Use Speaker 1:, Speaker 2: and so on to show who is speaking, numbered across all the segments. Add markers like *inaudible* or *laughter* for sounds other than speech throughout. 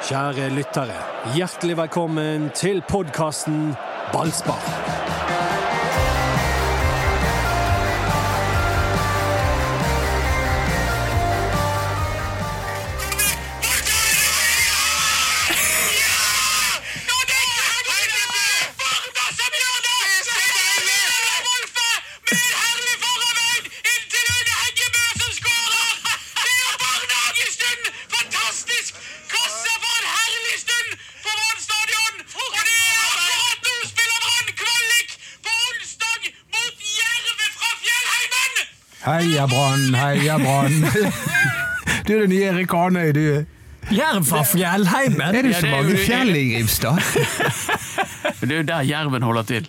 Speaker 1: Kjære lyttere, hjertelig velkommen til podkasten Ballspar. *laughs*
Speaker 2: Du er den nye Erik Arnøy, du.
Speaker 3: Jerv fra fjellheimen?
Speaker 2: Er det
Speaker 4: Ja,
Speaker 2: så
Speaker 4: det er
Speaker 2: mange fjell i Grimstad?
Speaker 4: Det er jo der jerven holder til.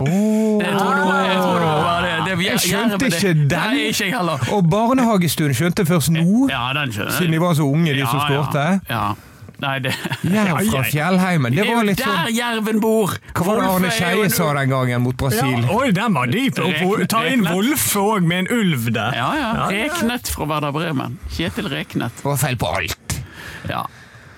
Speaker 2: Oh.
Speaker 4: Jeg tror det var, jeg tror det var det. det
Speaker 2: Jeg skjønte
Speaker 4: jerven-
Speaker 2: ikke den.
Speaker 4: Nei, ikke jeg heller.
Speaker 2: Og barnehagestuen skjønte først nå,
Speaker 4: Ja,
Speaker 2: siden de var så unge, de
Speaker 4: Ja,
Speaker 2: som skårte.
Speaker 4: Ja. Ja. Nei, det
Speaker 2: Jerv fra fjellheimen. Det
Speaker 4: Det er
Speaker 2: var
Speaker 4: jo
Speaker 2: litt
Speaker 4: der
Speaker 2: sånn
Speaker 4: jerven bor!
Speaker 2: Hva var det Arne Skeie sa den gangen mot Brasil?
Speaker 3: Ja, oi, den var dyp.
Speaker 4: Reknet-
Speaker 3: Ta inn. Wolfe òg, med en ulv der.
Speaker 4: Ja, ja. Reknet fra Werder Bremen. Kjetil Reknet.
Speaker 2: Det var feil på alt.
Speaker 4: Ja.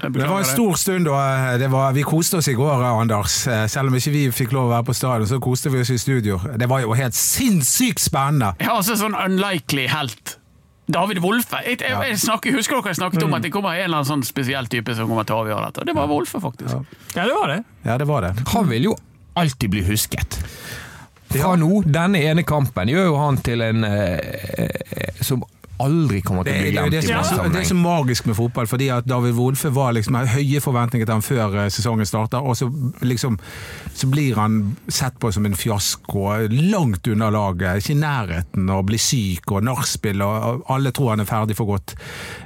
Speaker 5: Det var en stor stund og det var, Vi koste oss i går, Anders. Eh, Selv om ikke vi fikk lov å være på stadion, så koste vi oss i studio. Det var jo helt sinnssykt spennende!
Speaker 4: Ja, altså sånn unlikely helt. David Wolfe. Jeg, jeg, jeg snakker, husker dere jeg snakket om at det kommer en eller annen sånn spesiell type som kommer til å avgjøre dette? Det var Wolfe, faktisk.
Speaker 3: Ja, det var det.
Speaker 5: Ja, det var det.
Speaker 2: Han vil jo alltid bli husket. Fra nå, denne ene kampen, gjør jo han til en eh, eh, som aldri kommer til å bli glemt
Speaker 5: det, det, er det er så magisk med fotball, fordi at David Wolfe var liksom høye forventninger til han før eh, sesongen starter, og så, liksom, så blir han sett på som en fiasko. Langt unna laget, ikke i nærheten, og blir syk og nachspiel, og, alle tror han er ferdig for godt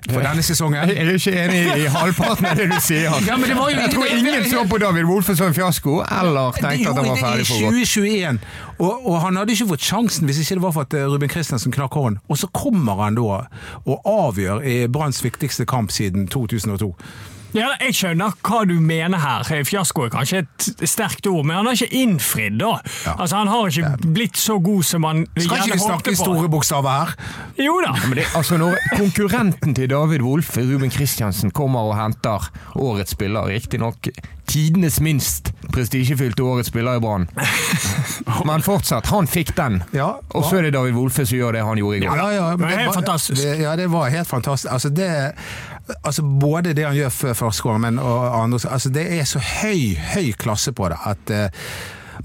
Speaker 5: for denne sesongen.
Speaker 2: Jeg er ikke enig i halvparten av det du sier.
Speaker 5: Ja, men det var jo-
Speaker 2: jeg tror ingen så på David Wolfe som en fiasko, eller tenkte at han var ferdig for
Speaker 5: Det er
Speaker 2: godt.
Speaker 5: 2021, og, og han hadde ikke fått sjansen hvis ikke det var for at eh, Ruben Kristiansen knakk hånden. Og så kommer han da og avgjør i Branns viktigste kamp siden 2002.
Speaker 3: Ja, jeg skjønner hva du mener her. Fiasko er kanskje et sterkt ord, men han har ikke innfridd, da. Altså, Han har ikke blitt så god som han
Speaker 5: Skal ikke vi snakke
Speaker 3: i
Speaker 5: store bokstaver her?
Speaker 3: Jo da.
Speaker 2: Men det, altså Når konkurrenten til David Wolfe, Ruben Kristiansen, kommer og henter årets spiller, riktignok tidenes minst prestisjefylte årets spiller i Brann, *laughs* men fortsatt, han fikk den.
Speaker 5: Ja,
Speaker 2: Og så er det David Wolfe som gjør det han gjorde i går.
Speaker 5: Ja, ja, men
Speaker 3: Det
Speaker 5: var- Det, ja, det var helt fantastisk. Altså, det, altså, både det han gjør før førsteskåren, men og andre altså, Det er så høy, høy klasse på det at uh,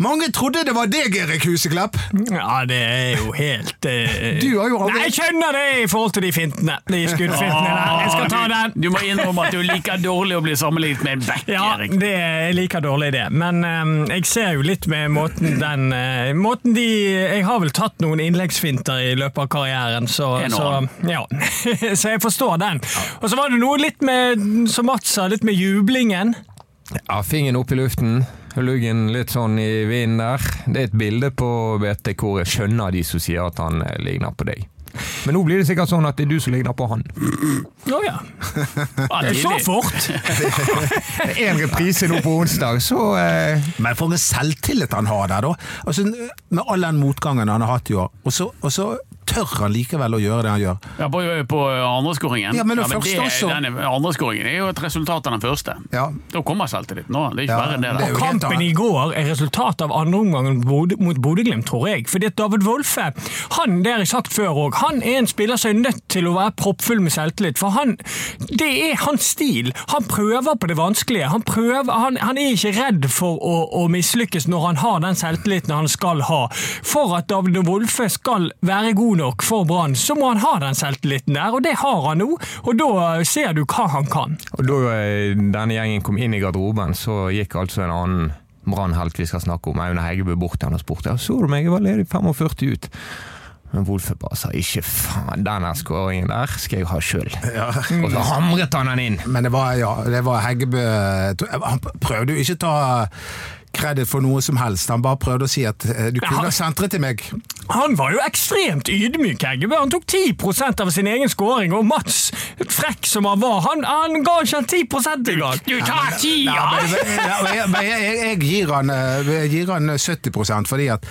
Speaker 5: mange trodde det var deg, Erik Huseklepp!
Speaker 3: Ja, det er jo helt uh,
Speaker 5: Du har jo aldri-
Speaker 3: Nei, jeg skjønner det i forhold til de fintene. De skuddfintene der. Jeg skal ta den.
Speaker 4: Du må innrømme at du liker dårlig å bli sammenlignet med en back,
Speaker 3: Ja,
Speaker 4: Erik.
Speaker 3: det er like dårlig det. Men um, jeg ser jo litt med måten den uh, Måten de Jeg har vel tatt noen innleggsfinter i løpet av karrieren, så, så. Ja. *laughs* så jeg forstår den. Og så var det noe litt med, som Mats sa, litt med jublingen.
Speaker 2: Ja, Fingeren opp i luften, luggen litt sånn i vinden der. Det er et bilde på BT hvor jeg skjønner de som sier at han eh, ligner på deg. Men nå blir det sikkert sånn at det er du som ligner på han.
Speaker 3: Å ja.
Speaker 4: Ah,
Speaker 3: Det er så fort! *laughs*
Speaker 2: En reprise nå på onsdag, så eh,
Speaker 5: Men for en selvtillit han har der, da. Altså, med all den motgangen han har hatt i år. Og så, og så tør han likevel å gjøre det han gjør.
Speaker 4: Ja, på, på andreskåringen.
Speaker 5: Ja, men den første
Speaker 4: det,
Speaker 5: også.
Speaker 4: den andreskåringen er jo et resultat av den første.
Speaker 5: Ja.
Speaker 4: Da kommer selvtilliten nå. Det er ikke
Speaker 5: Ja,
Speaker 4: verre enn det.
Speaker 5: det og helt
Speaker 3: Kampen i går er resultat av andreomgangen mot Bodø-Glimt, tror jeg. Fordi at David Wolfe han det har jeg sagt før også, han er en spiller som er nødt til å være proppfull med selvtillit. For han, det er hans stil. Han prøver på det vanskelige. Han, prøver, han, han er ikke redd for å, å mislykkes når han har den selvtilliten han skal ha. For at David Wolfe skal være god nok for Brann, så må han ha den selvtilliten der, og det har han nå. Og da ser du hva han kan.
Speaker 2: Og da eh, denne gjengen kom inn i garderoben, så gikk altså en annen brannhelt vi skal snakke om, Aune Heggebø, bort til han og spurte så du meg, jeg var ledig 45 ut. Men Wolfe bare sa ikke faen, den skåringen der skal jeg ha sjøl. Og så hamret han den inn.
Speaker 5: Men det var, ja, det var Heggebø Han prøvde jo ikke å ta kreditt for noe som helst. Han bare prøvde å si at eh, du kunne ha sentret til meg.
Speaker 3: Han var jo ekstremt ydmyk, Heggebø. Han tok 10% av sin egen skåring, og Mats, frekk som han var, han, han ga ikke 10% engang.
Speaker 4: Du tar tida!
Speaker 5: Ja,
Speaker 4: ja!
Speaker 5: men, men, ja, men jeg, jeg, jeg, gir han, eh, jeg gir han 70 fordi at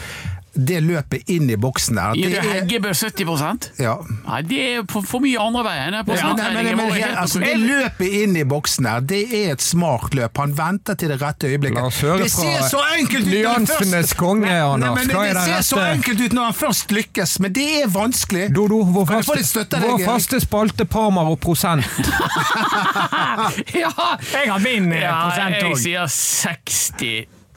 Speaker 5: det løpet inn i boksen der Det det
Speaker 4: Heggebø 70
Speaker 5: ja.
Speaker 4: Nei, det er for mye andre veien.
Speaker 5: Ja, nei, men, men,
Speaker 4: men,
Speaker 5: altså, det løpet inn i boksen der, det er et smart løp. Han venter til det rette øyeblikket. Det ser så enkelt ut når
Speaker 2: han konge, Anders.
Speaker 5: Nei,
Speaker 2: men,
Speaker 5: det ser så enkelt ut når han først lykkes, men det er vanskelig.
Speaker 2: Dodo, vår faste, vår faste spalte Parmar og prosent. *laughs* *laughs*
Speaker 4: ja,
Speaker 3: jeg har min eh, prosent òg. Jeg sier 60.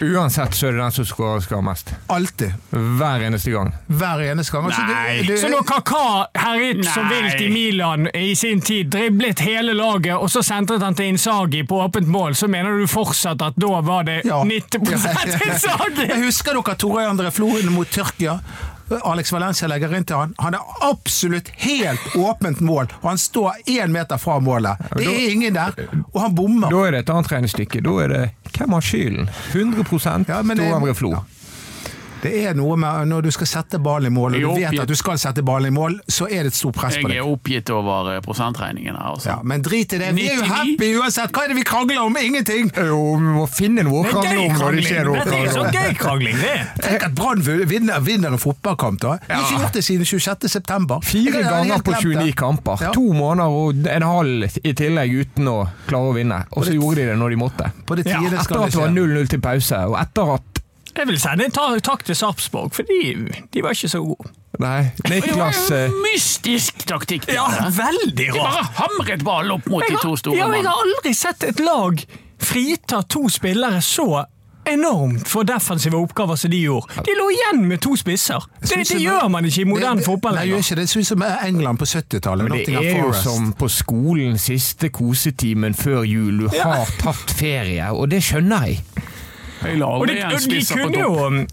Speaker 2: Uansett så er det den som skal, skal mest.
Speaker 5: Alltid.
Speaker 2: Hver eneste gang.
Speaker 5: Hver eneste gang. Altså,
Speaker 4: Nei.
Speaker 5: det- det-
Speaker 3: Så når Kaka herjet som vilt i Milan i sin tid, driblet hele laget, og så sentret han til Insagi på åpent mål, så mener du fortsatt at da var det
Speaker 5: Ja.
Speaker 3: 90 Insagi?
Speaker 5: Jeg husker dere Tore André Floren mot Tyrkia. Alex Valencia legger inn til han. Han er absolutt helt åpent mål, og han står én meter fra målet. Det er ingen der, og han bommer.
Speaker 2: Da er det et annet regnestykke. Da er det hvem har skylden? 100%
Speaker 5: Ja, men
Speaker 2: André Flo.
Speaker 5: Det er noe med når du skal sette ballen i mål, og du vet at du skal sette ballen i mål, så er det et stort press på
Speaker 4: Jeg er oppgitt over eh, prosentregningen her. Altså.
Speaker 5: Ja, men drit i det. Vi er jo happy uansett. Hva er det vi krangler om? Ingenting!
Speaker 2: Jo, vi må finne noe å
Speaker 3: Det
Speaker 2: krangle om når det skjer noe. å
Speaker 3: Det er så gøy krangling, det. *laughs*
Speaker 5: Tenk at Brann vinner, vinner en fotballkamp, da. Vi har ikke gjort det siden 26. september.
Speaker 2: Fire ganger på 29 kamper. To måneder og en halv i tillegg uten å klare å vinne. Og så gjorde de det når de måtte.
Speaker 5: På det
Speaker 3: Ja,
Speaker 2: Etter at
Speaker 5: det
Speaker 2: det var 0-0 til pause, og etter at
Speaker 3: Jeg vil sende en ta- takk til Sarpsborg, for de, var ikke så gode.
Speaker 2: Nei,
Speaker 4: Det
Speaker 2: Niklas
Speaker 4: var
Speaker 2: eh,
Speaker 4: jo mystisk taktikk.
Speaker 3: Ja, veldig rart.
Speaker 4: De bare hamret ballen opp mot de to
Speaker 3: store
Speaker 4: store
Speaker 3: ja, jeg har aldri sett et lag frita to spillere så enormt for defensive oppgaver som de gjorde. De lå igjen med to spisser. Det,
Speaker 5: synes
Speaker 3: det gjør man ikke i moderne fotball lenger.
Speaker 5: Nei, gjør ikke det. Det ser ut som England på 70-tallet.
Speaker 2: Men det er jo som på skolen siste kosetimen før jul. Du har tatt ferie, og det skjønner jeg.
Speaker 4: Jeg
Speaker 3: Og de, og, de kunne jo,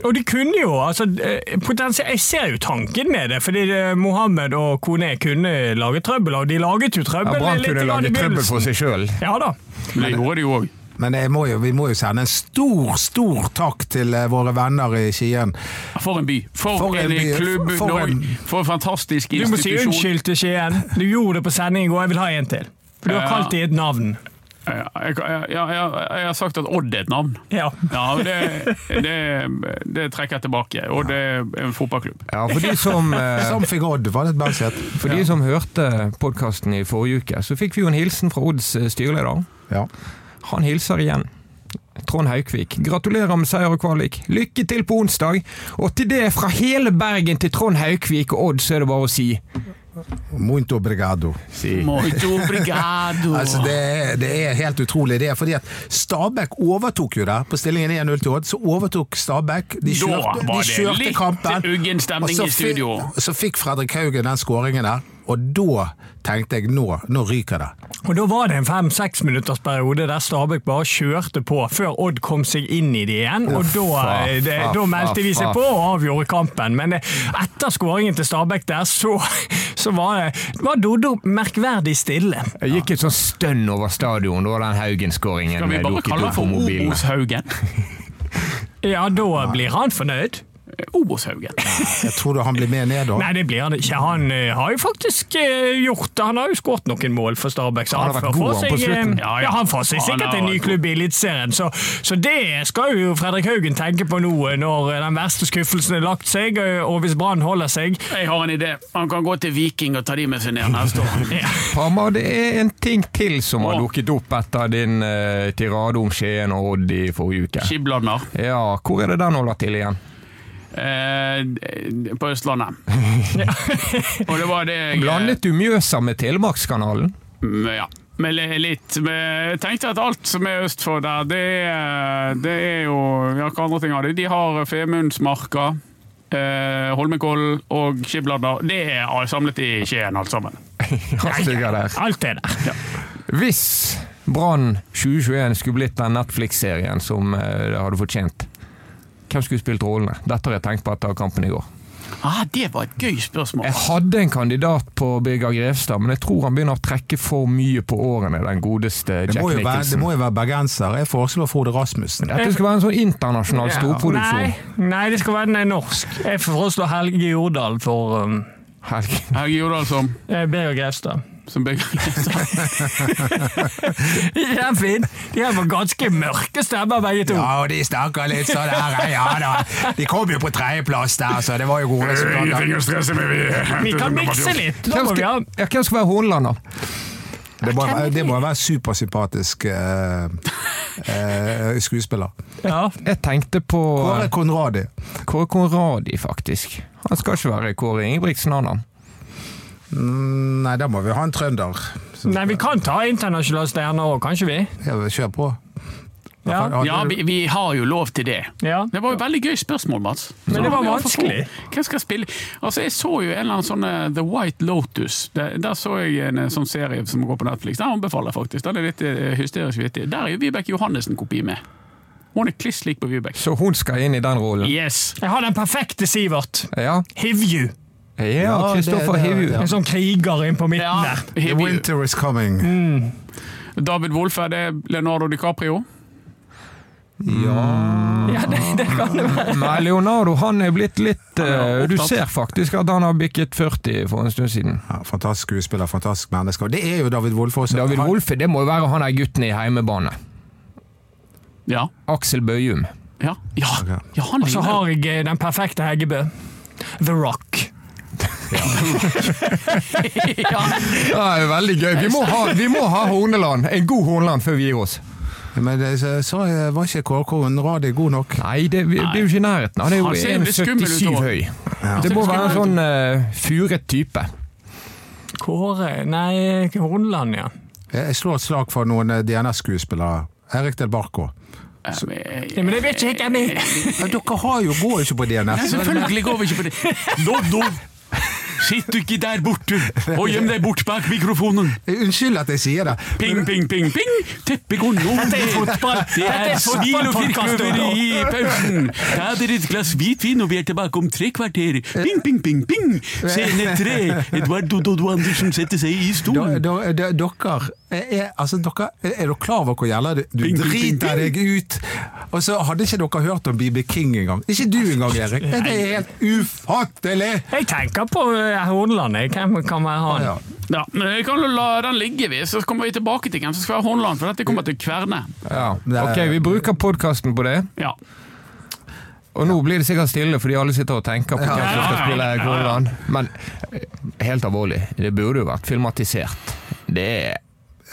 Speaker 3: og de kunne jo altså, eh, Jeg ser jo tanken med det, fordi eh, Mohammed og Kone kunne lage trøbbel, og de laget jo
Speaker 2: Ja,
Speaker 3: trøbbel.
Speaker 2: Brann
Speaker 3: litt
Speaker 2: kunne lage trøbbel for seg sjøl.
Speaker 3: Ja da.
Speaker 4: Men det gjorde de jo òg.
Speaker 5: Men jeg må jo, vi må jo sende en stor, stor takk til eh, våre venner i Skien.
Speaker 4: For en by. For,
Speaker 5: For en
Speaker 4: en,
Speaker 5: by.
Speaker 4: klubb.
Speaker 5: For
Speaker 4: For,
Speaker 5: en-
Speaker 4: for en fantastisk
Speaker 3: Du må si unnskyld til Skien. Du gjorde det på sending i går, jeg vil ha en til. For du har kalt dem et navn.
Speaker 4: Ja, jeg, jeg, jeg, jeg har sagt at Odd er et navn.
Speaker 3: Ja.
Speaker 4: Ja, det, det, det trekker jeg tilbake. Odd er en fotballklubb.
Speaker 2: Ja, for de som *laughs* eh,
Speaker 5: fikk Odd var det et bandsett.
Speaker 2: For de som hørte podkasten i forrige uke, så fikk vi jo en hilsen fra Odds eh, styreleder.
Speaker 5: Ja.
Speaker 2: Han hilser igjen. Trond Haukvik. Gratulerer med seier og kvalik. Lykke til på onsdag. Og til det, fra hele Bergen til Trond Haukvik og Odd, så er det bare å si,
Speaker 5: Muito obrigado.
Speaker 2: si. *laughs*
Speaker 4: Muito obrigado.
Speaker 5: Altså, det, det er helt utrolig. Det er fordi at Stabæk overtok jo der på stillingen 1-0 til Odd. Så overtok Stabæk. De
Speaker 4: Da
Speaker 5: kjørte,
Speaker 4: var
Speaker 5: de
Speaker 4: det
Speaker 5: kjørte
Speaker 4: litt
Speaker 5: kampen.
Speaker 4: uggen stemning i studio.
Speaker 5: Så fikk Fredrik Haugen den skåringen der. Og da tenkte jeg nå, nå ryker det.
Speaker 3: Og Da var det en fem-seks minutters periode der Stabæk bare kjørte på før Odd kom seg inn i det igjen. og Da, eh, det, da meldte de seg på og avgjorde kampen. Men eh, etter skåringen til Stabæk der, så, så var, det- var Dodo merkverdig stille.
Speaker 2: Det gikk et sånt stønn over stadion da den Haugen-skåringen
Speaker 4: Skal vi bare kalle
Speaker 2: opp
Speaker 4: for
Speaker 2: O.O.s
Speaker 4: Obos-Haugen?
Speaker 3: Ja, da blir han fornøyd.
Speaker 4: Obos-Haugen.
Speaker 5: Jeg tror du han blir med ned da.
Speaker 3: Nei, det blir han ikke. Han eh, har jo faktisk eh, gjort det. Han har jo skåret noen mål for Stabæk. Så
Speaker 2: Han har
Speaker 3: han,
Speaker 2: vært
Speaker 3: får
Speaker 2: god, på
Speaker 3: seg, eh,
Speaker 2: slutten.
Speaker 3: ja, ja, han får seg sikkert en ny klubb i Eliteserien. Så, så det skal jo Fredrik Haugen tenke på nå, eh, når den verste skuffelsen er lagt seg, eh, og hvis Brann holder seg.
Speaker 4: Jeg har en idé. Han kan gå til Viking og ta de med seg ned neste år. *laughs*
Speaker 3: Ja.
Speaker 2: Hamar, det er en ting til som har dukket opp etter din uh, tirade om Skien og Odd i forrige uke.
Speaker 4: Skibladner
Speaker 2: Ja, hvor er det den holder til igjen?
Speaker 4: Eh, på Østlandet. *laughs* og det var det jeg *laughs*
Speaker 2: Blandet du Mjøsa med Telemarkskanalen?
Speaker 4: Mm, Ja. Med litt med, Jeg tenkte at alt som er øst for der, det det er jo Ja, hva andre ting har de? De har Femundsmarka, eh, Holmenkollen og Skibladner. Det er samlet i Skien, alt sammen. *laughs*
Speaker 2: Alt ligger der.
Speaker 3: Alt er der.
Speaker 2: Hvis Brann 2021 skulle blitt den Netflix-serien som eh, det hadde fortjent, hvem skulle spilt rollene? Dette har jeg tenkt på etter kampen i går.
Speaker 4: Ah, det var et gøy spørsmål.
Speaker 2: Jeg hadde en kandidat på Birger Grevstad, men jeg tror han begynner å trekke for mye på årene, den godeste Jack
Speaker 5: Nicholson. være, det må jo være bergenser. Jeg foreslår Frode Rasmussen.
Speaker 2: Dette skal være en sånn internasjonal
Speaker 3: Nei,
Speaker 2: storproduksjon.
Speaker 3: nei, det skal være den er norsk. Jeg foreslår Helge Jordal for um,
Speaker 2: Helge.
Speaker 4: Helge Jordal som,
Speaker 3: eh, Birger Grevstad.
Speaker 4: Som begge *laughs*
Speaker 3: De er fine. De har ganske mørke stemmer, begge to.
Speaker 5: Ja, og de snakker litt sånn her, ja da. De kom jo på tredjeplass der, så det var jo gode resultater.
Speaker 4: å stresse *laughs* vi
Speaker 3: Vi kan mikse litt.
Speaker 2: Hvem
Speaker 3: må vi ha
Speaker 2: skal, ja, hvem skal være Hornland, da?
Speaker 5: Det må, det må være supersympatisk eh, eh, skuespiller.
Speaker 3: ja.
Speaker 2: Jeg tenkte på
Speaker 5: Kåre Konradi.
Speaker 2: Kåre Konradi, faktisk. Han skal ikke være Kåre Ingebrigtsen, han da.
Speaker 5: Nei, da må vi ha en trønder. Så-
Speaker 3: Nei, vi kan ta internasjonale stjerner òg, kan vi?
Speaker 5: Ja, Kjør på.
Speaker 3: Ja.
Speaker 4: Ja, vi, vi har jo lov til det.
Speaker 3: ja.
Speaker 4: Det var jo veldig gøy spørsmål, Mats.
Speaker 3: Men det var vanskelig.
Speaker 4: Hvem skal spille? Altså, Jeg så jo en eller annen sånn eh, The White Lotus. Der, der så jeg en eh, sånn serie som går på Netflix. Den anbefaler jeg faktisk. Den er litt eh, hysterisk vittig. Der er jo Vibeke Johannessen kopi med. Hun er kliss lik på Vibeke.
Speaker 2: Så hun skal inn i den rollen.
Speaker 4: Yes!
Speaker 3: Jeg har den perfekte Sivert.
Speaker 2: Ja,
Speaker 3: Hivju.
Speaker 2: Ja
Speaker 5: Ja,
Speaker 2: Kristoffer
Speaker 5: det- det-
Speaker 2: Hivju.
Speaker 5: ja.
Speaker 3: En sånn kriger inn på midten
Speaker 4: Ja,
Speaker 3: der.
Speaker 5: The winter is coming.
Speaker 4: David Wolfe, det er Leonardo DiCaprio.
Speaker 3: Ja, det, det kan det være. *laughs*
Speaker 2: Nei, Leonardo han er blitt litt
Speaker 4: er
Speaker 2: eh, Du ser faktisk at han har bikket 40 for en stund siden.
Speaker 5: Ja, fantastisk skuespiller, fantastisk menneske. Og det er jo David Wolff også.
Speaker 2: David
Speaker 5: Han-
Speaker 2: Wolfe, det må jo være han der gutten i heimebane.
Speaker 4: Ja.
Speaker 2: Aksel Bøyum.
Speaker 4: Ja, ja. Ja han
Speaker 3: Og så har jeg eh, den perfekte Heggebø. The Rock. *laughs*
Speaker 4: ja.
Speaker 2: Det er veldig gøy. Vi må ha, vi må ha Horneland. En god Horneland før vi gir oss.
Speaker 5: Men det, så, så var ikke Kåre radio god nok.
Speaker 2: Nei, det, blir det er jo ikke i nærheten. Han er
Speaker 4: jo
Speaker 2: jo
Speaker 4: litt skummel ut
Speaker 2: 1,77 høy.
Speaker 5: Ja.
Speaker 2: Det må være en sånn uh, furet type.
Speaker 3: Kåre Nei, Horneland, ja.
Speaker 5: Jeg jeg slår et slag for noen eh, DNS-skuespillere. Erik Del Barco.
Speaker 3: ja. Men det vet ikke jeg hvem er.
Speaker 5: Dere har jo, går jo ikke på DNS.
Speaker 4: Selvfølgelig går vi ikke på det. Loddo! Sitt du ikke der borte og gjem deg bort bak mikrofonen.
Speaker 5: Unnskyld at jeg sier det.
Speaker 4: Ping, ping, ping, ping! Teppet går nå
Speaker 3: fotball.
Speaker 4: Det er smil og
Speaker 3: fotballpodcast,
Speaker 4: firkløver i pausen. Ta dere et glass hvitvin, og vi er tilbake om tre kvarter. Ping, ping, ping, ping! Scene tre. Eduardo Dodo Andersen setter seg i stolen.
Speaker 5: dere, er, altså, dere Er dere klar over hvor gjelder det? Du driter deg ut! Og så hadde ikke dere hørt om BB King engang. Ikke du engang, Erik. Det er helt ufattelig!
Speaker 3: Jeg tenker på eh, Horneland. jeg. Hvem kan være han?
Speaker 5: Ja.
Speaker 4: Ja, men jeg kan la den ligge, vi, så kommer vi tilbake til hvem som skal være Hornland. for dette kommer til å kverne.
Speaker 2: Ja.
Speaker 5: Det er-
Speaker 2: Ok, vi bruker podkasten på det.
Speaker 4: Ja.
Speaker 2: Og nå blir det sikkert stille, fordi alle sitter og tenker på hvem som skal spille Horneland. Men eh, helt alvorlig, det burde jo vært filmatisert. Det er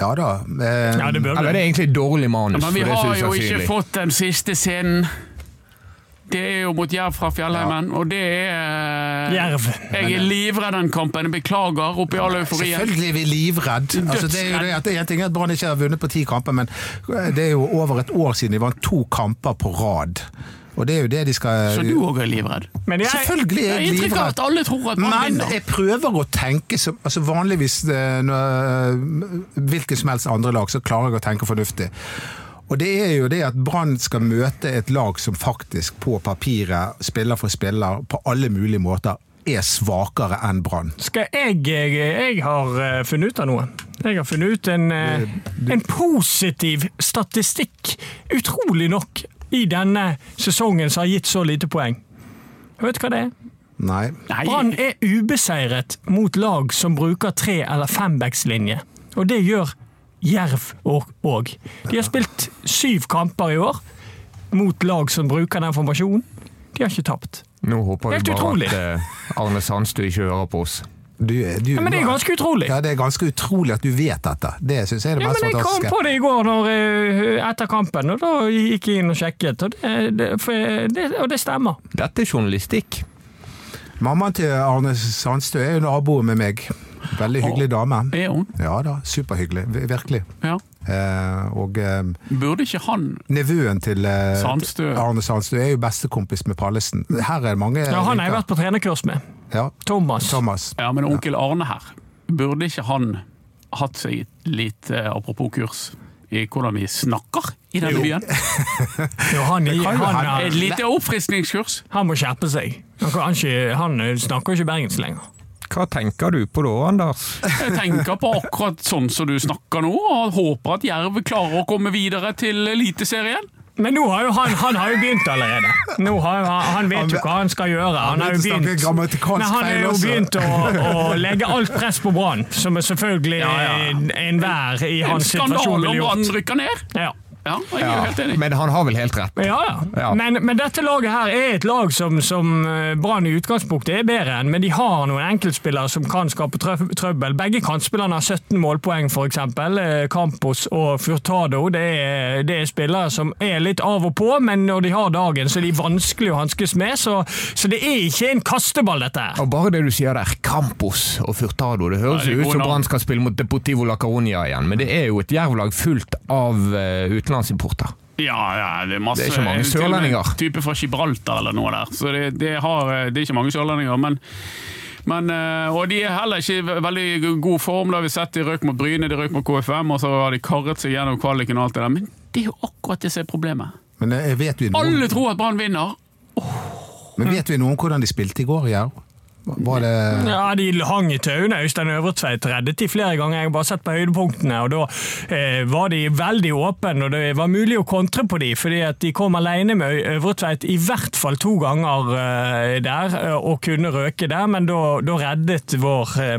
Speaker 5: Ja da. Eh,
Speaker 3: Ja, det bør
Speaker 2: Eller det er egentlig dårlig manus.
Speaker 4: Men vi
Speaker 2: for det
Speaker 4: har jo ikke fått den siste scenen. Det er jo mot Jerv fra Fjellheimen, og det er
Speaker 3: Jerv.
Speaker 4: Jeg er livredd den kampen. Jeg beklager oppi all euforien.
Speaker 5: Selvfølgelig er vi livredd. Altså, det er jo det at En ting er at Brann ikke har vunnet på ti kamper, men det er jo over et år siden de vant to kamper på rad. Og det er jo det de skal
Speaker 4: Så du òg er livredd?
Speaker 3: Men jeg,
Speaker 5: Selvfølgelig er
Speaker 4: Jeg
Speaker 5: jeg livredd.
Speaker 4: at alle tror at man
Speaker 5: Men
Speaker 4: vinner.
Speaker 5: jeg prøver å tenke som altså Vanligvis eh, når, hvilket som helst andre lag, så klarer jeg å tenke fornuftig. Og det er jo det at Brann skal møte et lag som faktisk på papiret, spiller for spiller, på alle mulige måter, er svakere enn Brann.
Speaker 3: skal jeg, jeg Jeg har eh, funnet ut av noe. Jeg har funnet ut en, eh, en positiv statistikk, utrolig nok, i denne sesongen som har gitt så lite poeng. Vet du hva det er?
Speaker 5: Nei.
Speaker 3: Brann er ubeseiret mot lag som bruker tre- eller fembackslinje. Og det gjør Jerv òg. De har spilt syv kamper i år mot lag som bruker den formasjonen. De har ikke tapt.
Speaker 2: Nå håper vi bare at eh, Arne Sandstø ikke hører på oss.
Speaker 5: Du, du,
Speaker 3: Ja, men det er ganske utrolig.
Speaker 5: Ja, det er ganske utrolig at du vet dette. Det syns jeg er det
Speaker 3: Ja,
Speaker 5: mest
Speaker 3: men jeg kom på det i går når, eh, etter kampen, og da gikk jeg inn og sjekket, og det, det, for det, og det stemmer.
Speaker 2: Dette er journalistikk.
Speaker 5: Mammaen til Arne Sandstø er jo naboen med meg. Veldig hyggelig dame.
Speaker 4: er hun?
Speaker 5: Ja da, superhyggelig. Virkelig.
Speaker 4: Ja.
Speaker 5: Eh, og eh,
Speaker 4: Burde ikke han
Speaker 5: nevøen til eh,
Speaker 4: Sandstø.
Speaker 5: Arne Sandstø er jo bestekompis med Pallesen. Her er det mange
Speaker 3: Ja, han har jeg vært på trenerkurs med.
Speaker 5: Ja,
Speaker 3: Thomas.
Speaker 5: Thomas.
Speaker 4: Ja, men onkel Arne her, burde ikke han hatt seg litt eh, apropos kurs i hvordan vi snakker i denne
Speaker 3: Jo.
Speaker 4: byen? *laughs*
Speaker 3: Jo, han,
Speaker 5: han,
Speaker 3: han,
Speaker 5: hende.
Speaker 4: Et
Speaker 3: han,
Speaker 4: lite oppfriskningskurs.
Speaker 3: han må skjerpe seg. Han, han eh, snakker ikke bergensk lenger.
Speaker 2: Hva tenker du på da, Anders?
Speaker 4: Jeg tenker på akkurat sånn som du snakker nå, og håper at Jerv klarer å komme videre til Eliteserien.
Speaker 3: Men nå har jo han, han har jo begynt allerede. Nå har, han vet jo hva han skal gjøre. Han har jo begynt, men han har jo begynt å, å legge alt press på Brann, som er selvfølgelig
Speaker 4: Ja, ja.
Speaker 3: enhver i hans situasjon
Speaker 4: skandale om Brann rykker ned.
Speaker 3: Ja.
Speaker 4: Ja, jeg er helt enig.
Speaker 2: Men han har vel helt rett.
Speaker 3: Ja, ja.
Speaker 2: Ja.
Speaker 3: Men, men dette laget her er et lag som, som eh, Brann i utgangspunktet er bedre enn, men de har noen enkeltspillere som kan skape trøbbel. Begge kantspillerne har 17 målpoeng, f.eks. Campos og Furtado. Det er, det er spillere som er litt av og på, men når de har dagen, så er de vanskelig å hanskes med. Så, så det er ikke en kasteball, dette her.
Speaker 2: Og bare det du sier der, Campos og Furtado, det høres
Speaker 4: Ja,
Speaker 2: jo ut som. Brann skal spille mot Deportivo La Caronia igjen, men det er jo et jervlag fullt av uh, utenlandsimporter.
Speaker 4: Ja, ja, det er masse
Speaker 2: Det er ikke mange sørlendinger.
Speaker 4: Type fra Gibraltar eller noe der. Så det, det, har, det er ikke mange sørlendinger. Men, men, eh, og de er heller ikke i veldig god form. Da vi sett de røk mot Bryne, de røk mot KFM, og så har de karret seg gjennom kvaliken og alt det der. Men det er jo akkurat det som er problemet.
Speaker 5: Men eh, vet vi noe,
Speaker 4: Alle tror at Brann vinner.
Speaker 5: men vet vi noe om hvordan de spilte i går i Jerv? Var det
Speaker 3: Ja, De hang i tauene. Øystein Øvretveit reddet de flere ganger. Jeg har bare sett på høydepunktene. og Da eh, var de veldig åpne, og det var mulig å kontre på de, fordi at de kom alene med Øvretveit i hvert fall to ganger eh, der, eh, og kunne røke der, men da, da reddet vår eh,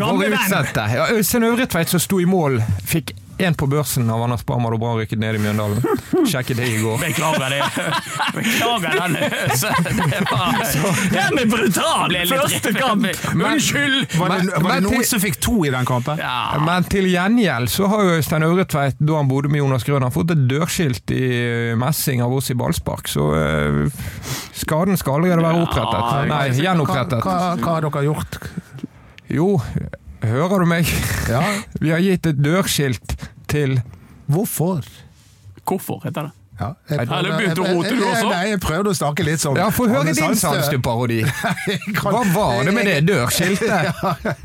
Speaker 3: gamle
Speaker 2: vår
Speaker 3: venn.
Speaker 2: Ja, Øystein Øvretveit som sto i mål, fikk én på børsen av Anders Barmar og Brann rykket ned i Mjøndalen. Sjekket det i går.
Speaker 4: Beklager det. *laughs* Beklager den. Det var,
Speaker 3: Den er brutal! Første kamp!
Speaker 4: Unnskyld!
Speaker 5: Var det, var det noen som fikk to i den kampen?
Speaker 4: Ja.
Speaker 2: Men til gjengjeld så har jo Øystein Øvretveit, da han bodde med Jonas Grønn, fått et dørskilt i eh, messing av oss i ballspark, så uh, skaden skal allerede være opprettet.
Speaker 4: Nei,
Speaker 2: Nei,
Speaker 5: Hva,
Speaker 2: gjenopprettet.
Speaker 5: hva, hva har dere gjort?
Speaker 2: Jo, hører du meg?
Speaker 5: Ja, *laughs*
Speaker 2: Vi har gitt et dørskilt til
Speaker 5: hvorfor?
Speaker 4: Hvorfor heter det?
Speaker 5: Ja, jeg
Speaker 4: prøvde, jeg, jeg?
Speaker 5: Nei, jeg prøvde å snakke litt sånn
Speaker 2: Ja, få høre din
Speaker 5: Sandstø.
Speaker 2: Sandstø-parodi. *laughs* Hva var det med det dørskiltet?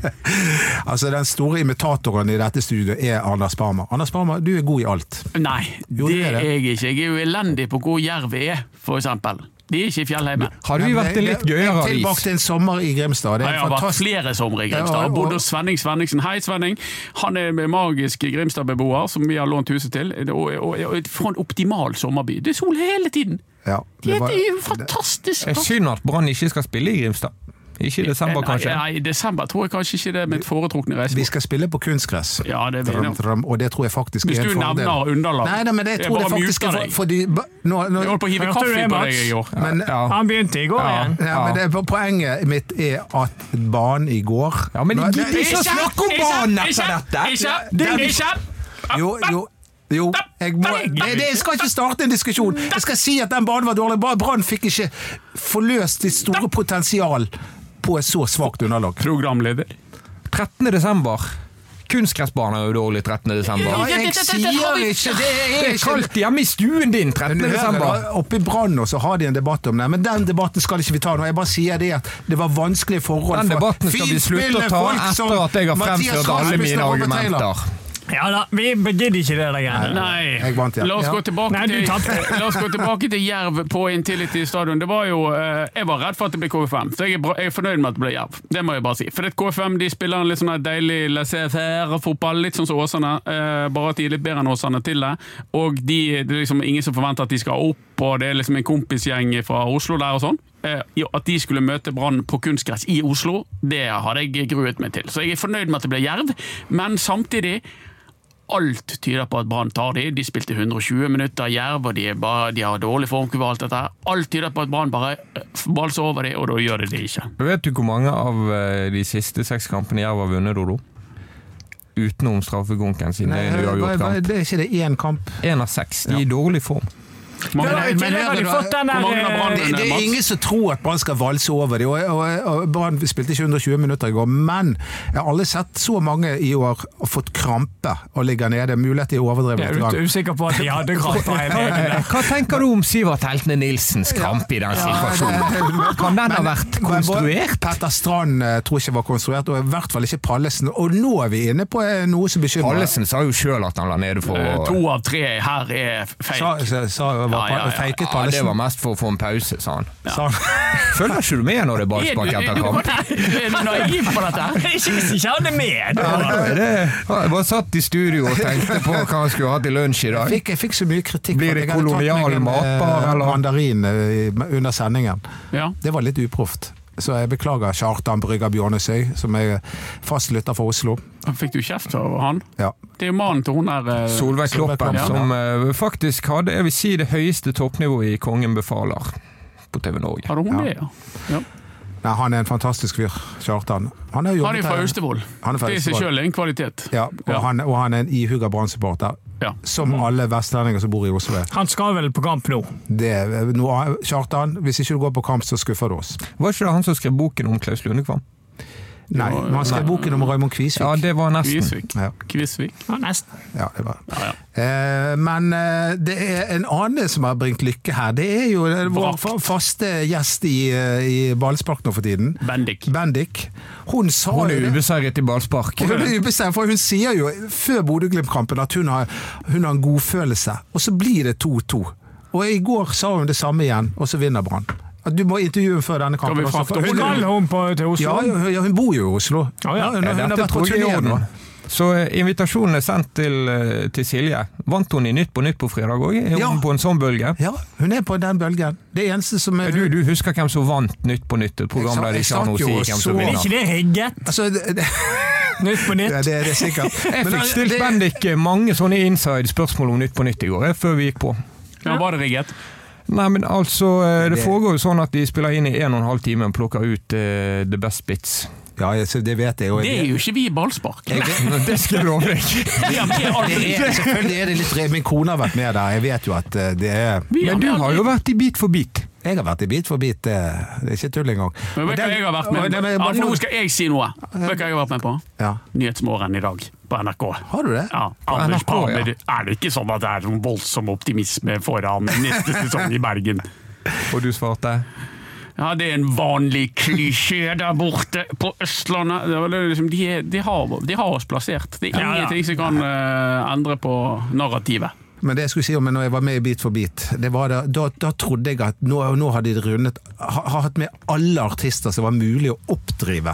Speaker 2: *laughs*
Speaker 5: Altså, Den store imitatoren i dette studioet er Anders Barmer. Anders Barmer, du er god i alt.
Speaker 4: Nei,
Speaker 5: Jo,
Speaker 4: det
Speaker 5: det er
Speaker 4: er jeg ikke. Jeg er jo elendig på hvor jerv er, for eksempel. De er ikke i fjellheimen.
Speaker 2: Har vi vært en litt gøyere avis?
Speaker 5: Tilbake til en sommer i Grimstad. Det
Speaker 4: Jeg
Speaker 5: er
Speaker 4: har vært flere somre i Grimstad. Jeg bodde hos Svenning Svenningsen. Hei, Svenning. Han er en magisk Grimstad-beboer som vi har lånt huset til. Og, og, og For en optimal sommerby. Det er sol hele tiden.
Speaker 5: Ja,
Speaker 4: Det,
Speaker 5: det
Speaker 4: er jo fantastisk.
Speaker 2: Det er synd at Brann ikke skal spille i Grimstad. Ikke i desember, kanskje.
Speaker 4: Nei, i desember tror jeg kanskje ikke det er mitt foretrukne
Speaker 5: Vi skal spille på kunstgress.
Speaker 4: Ja, det
Speaker 5: Dram, dram, og det tror jeg faktisk
Speaker 4: Hvis
Speaker 5: er en fordel.
Speaker 4: Hvis du nevner underlag.
Speaker 5: Nei, nei, men det, jeg tror det
Speaker 4: bare
Speaker 5: faktisk er for, fordi nå, nå,
Speaker 4: Jeg holdt på å hive kaffe på deg i går.
Speaker 5: men,
Speaker 2: Ja.
Speaker 3: Han begynte i går
Speaker 2: Ja.
Speaker 3: igjen.
Speaker 5: Ja, men det, Poenget mitt er at banen i går
Speaker 2: Ja, men gidd ikke å snakke om banen etter dette!
Speaker 4: ikke,
Speaker 5: Det er-
Speaker 4: ikke.
Speaker 5: Jo, jo jo, jeg må, jeg, det, jeg skal ikke starte en diskusjon. Jeg skal si at den banen var dårlig. Brann fikk ikke forløst sitt store potensial på et så svakt underlag.
Speaker 4: Programleder.
Speaker 2: 13. desember. Kunstgressbane er jo dårlig 13. desember.
Speaker 5: Ja, jeg sier ikke det!
Speaker 2: Det
Speaker 5: er
Speaker 2: kaldt hjemme i stuen din 13.
Speaker 5: Men du hører
Speaker 2: desember.
Speaker 5: Oppe i Brann også har de en debatt om det, men den debatten skal ikke vi ta nå. Jeg bare sier det at det var vanskelige forhold
Speaker 2: Den debatten skal vi slutte å ta etter at jeg har fremført alle mine argumenter.
Speaker 3: Ja da, vi gidder ikke det der greiene.
Speaker 4: Nei,
Speaker 5: vant igjen.
Speaker 4: la oss gå tilbake
Speaker 3: Nei,
Speaker 4: til. *laughs* La oss gå tilbake til Jerv på Intility stadion. Det var jo, eh, Jeg var redd for at det ble KFM, så jeg er, bra, jeg er fornøyd med at det ble Jerv. Det må jeg bare si. For det KFM de spiller en litt sånn deilig laissez-faire-fotball, litt sånn som Åsane. eh, bare at de er litt bedre enn Åsane til det. Og de, det er liksom ingen som forventer at de skal opp, og det er liksom en kompisgjeng fra Oslo der og sånn. Eh, At de skulle møte Brann på kunstgress i Oslo, det hadde jeg gruet meg til. Så jeg er fornøyd med at det ble Jerv, men samtidig Alt tyder på at Brann tar de. De spilte 120 minutter Jerv, og de, er bare, de har dårlig formkurve. og alt dette. Alt tyder på at Brann bare balser valser over de, og da gjør de det ikke.
Speaker 2: Vet du hvor mange av eh, de siste seks kampene Jerv har vunnet, Dodo? Utenom straffegonken, siden det er en uavgjort kamp.
Speaker 5: det er ikke det én kamp.
Speaker 2: Én av seks. De er i dårlig form.
Speaker 4: Mange,
Speaker 3: Men-
Speaker 5: men men,
Speaker 3: eh,
Speaker 5: Det, det er ingen som tror at Brann skal valse over dem. Og, og, og Brann spilte ikke 120 minutter i går, men jeg har aldri sett så mange i år og fått krampe og ligge nede. Mulighet til å overdrive
Speaker 3: Jeg er usikker på at de hadde kramper *laughs*
Speaker 2: Hva, tenker du om Sivert Heltene Nilsens krampe i den situasjonen? Kan den ha vært konstruert?
Speaker 5: Petter Strand eh, tror ikke var konstruert, og i hvert fall ikke Pallesen. Og nå er vi inne på eh, noe som bekymrer.
Speaker 2: Pallesen sa jo sjøl at han la nede for
Speaker 4: To av tre her er
Speaker 5: Sa, sa, sa var
Speaker 4: Ja, ja,
Speaker 5: feiket
Speaker 2: Ja, det var mest for å få en pause, sa han.
Speaker 5: Ja.
Speaker 2: Følger ikke du med når det er ballspark
Speaker 4: er,
Speaker 2: etter kamp?
Speaker 4: er du naiv på dette?
Speaker 3: Ikke hvis ikke han er med!
Speaker 2: Ja, det. Jeg bare satt i studio og tenkte på hva han skulle ha til lunsj i
Speaker 5: Jeg
Speaker 2: dag.
Speaker 5: fikk, jeg fikk så mye kritikk.
Speaker 2: Blir det
Speaker 5: jeg
Speaker 2: kolonial matbar,
Speaker 5: eh,
Speaker 2: eller?
Speaker 5: Mandarin eh, under sendingen.
Speaker 4: Ja.
Speaker 5: Det var litt uproft. Så jeg beklager Kjartan Brygga Bjørnesøy, som er fastlytter for Oslo.
Speaker 4: Fikk du kjeft av han?
Speaker 5: Ja.
Speaker 4: Det er jo mannen til hun der eh,
Speaker 2: Solveig Kloppen,
Speaker 5: Ja.
Speaker 2: som uh, faktisk hadde jeg vil si, det høyeste toppnivået i Kongen befaler på TV Norge.
Speaker 4: Hadde hun
Speaker 5: Ja.
Speaker 4: det, ja? ja.
Speaker 5: Nei, han er en fantastisk fyr, Kjartan. Han er jo
Speaker 4: Han er fra Austevoll.
Speaker 5: Han er
Speaker 4: Det i seg sjøl er en kvalitet.
Speaker 5: Ja, og,
Speaker 4: Ja.
Speaker 5: Han, og han er en ihuga Brann-supporter.
Speaker 4: Ja.
Speaker 5: Som alle vestlendinger som bor i Oslo.
Speaker 3: Han skal vel på kamp nå.
Speaker 5: Det, er noe, Kjartan, hvis ikke du går på kamp, så skuffer du oss.
Speaker 2: Var ikke det han som skrev boken om Klaus Lundekvam?
Speaker 5: Nei,
Speaker 4: man
Speaker 5: men han skrev
Speaker 4: nei.
Speaker 5: boken om Raymond Kvisvik.
Speaker 2: Ja, det var nesten.
Speaker 4: Kvisvik.
Speaker 5: Ja,
Speaker 4: Kvisvik.
Speaker 3: Ja, nesten.
Speaker 5: ja, det var.
Speaker 4: Ja, ja.
Speaker 5: Eh, men eh, det er en annen som har bringt lykke her. Det er jo eh, vår faste gjest i, eh, i ballspark nå for tiden.
Speaker 4: Bendik.
Speaker 5: Bendik. Hun sa
Speaker 2: Hun er ubeseiret i ballspark.
Speaker 5: Hun er ubeseiret, for hun sier jo før Bodø-Glimt-kampen at hun har, hun har en godfølelse, og så blir det 2-2. Og i går sa hun det samme igjen, og så vinner Brann. At Du må intervjue før denne kampen.
Speaker 4: vi
Speaker 5: også,
Speaker 4: frakte
Speaker 5: for hun,
Speaker 3: Skal hun på, til Oslo?
Speaker 5: ja, hun, ja, hun bor jo i Oslo.
Speaker 3: ja.
Speaker 5: hun,
Speaker 2: Ja,
Speaker 5: hun har vært på turné nå.
Speaker 2: Så eh, invitasjonen er sendt til, eh, til Silje. Vant hun i Nytt på Nytt på fredag òg? Er hun
Speaker 5: Ja.
Speaker 2: på en sånn bølge?
Speaker 5: Ja, hun er på den bølgen. Det eneste som er
Speaker 2: Du, du husker hvem som vant Nytt på Nytt? Et program der de ikke har noe å si hvem
Speaker 5: så-
Speaker 2: som
Speaker 3: Er
Speaker 2: vinner.
Speaker 3: ikke det Hegget?
Speaker 5: Altså, det, det, *laughs*
Speaker 3: Nytt på
Speaker 5: ja,
Speaker 3: nytt?
Speaker 5: det, det er sikkert. *laughs*
Speaker 2: Jeg fikk stilt Bendik mange sånne inside-spørsmål om Nytt på Nytt i går, eh, før vi gikk på.
Speaker 4: Ja, var det rigget?
Speaker 2: Nei, men altså, eh, det
Speaker 5: Det-
Speaker 2: foregår jo sånn at de spiller inn i en og en halv time og plukker ut uh, the best bits.
Speaker 5: Ja, det vet jeg jo.
Speaker 4: Det er jo ikke vi i ballspark.
Speaker 5: Jeg vet- *laughs*
Speaker 2: Det skal jeg love *laughs*
Speaker 5: selvfølgelig er det litt Min kone har vært med der. Jeg vet jo at eh, det er
Speaker 2: Men du har jo vært i Bit for bit.
Speaker 5: Jeg har vært i Bit for bit, det, er ikke tull engang.
Speaker 4: Men vet du hva jeg har vært med på? nå skal jeg si noe. Vet du hva jeg har vært med på?
Speaker 5: Ja.
Speaker 4: Nyhetsmorgen i dag på NRK.
Speaker 5: Har du det?
Speaker 4: Ja, Anders
Speaker 2: NRK, ja.
Speaker 4: Er det ikke sånn at det er noen voldsom optimisme foran neste sesong i Bergen?
Speaker 2: Og du svarte?
Speaker 4: Ja, det er en vanlig klisjé der borte på Østlandet. Det var liksom, de, de, har, de har oss plassert. Det er
Speaker 3: Ja, ja.
Speaker 4: ingenting som kan uh, endre på narrativet.
Speaker 5: Men det jeg skulle si om når jeg var med i Bit for bit, det var da, da, da trodde jeg at nå, nå hadde de rundet ha, hatt med alle artister som var mulig å oppdrive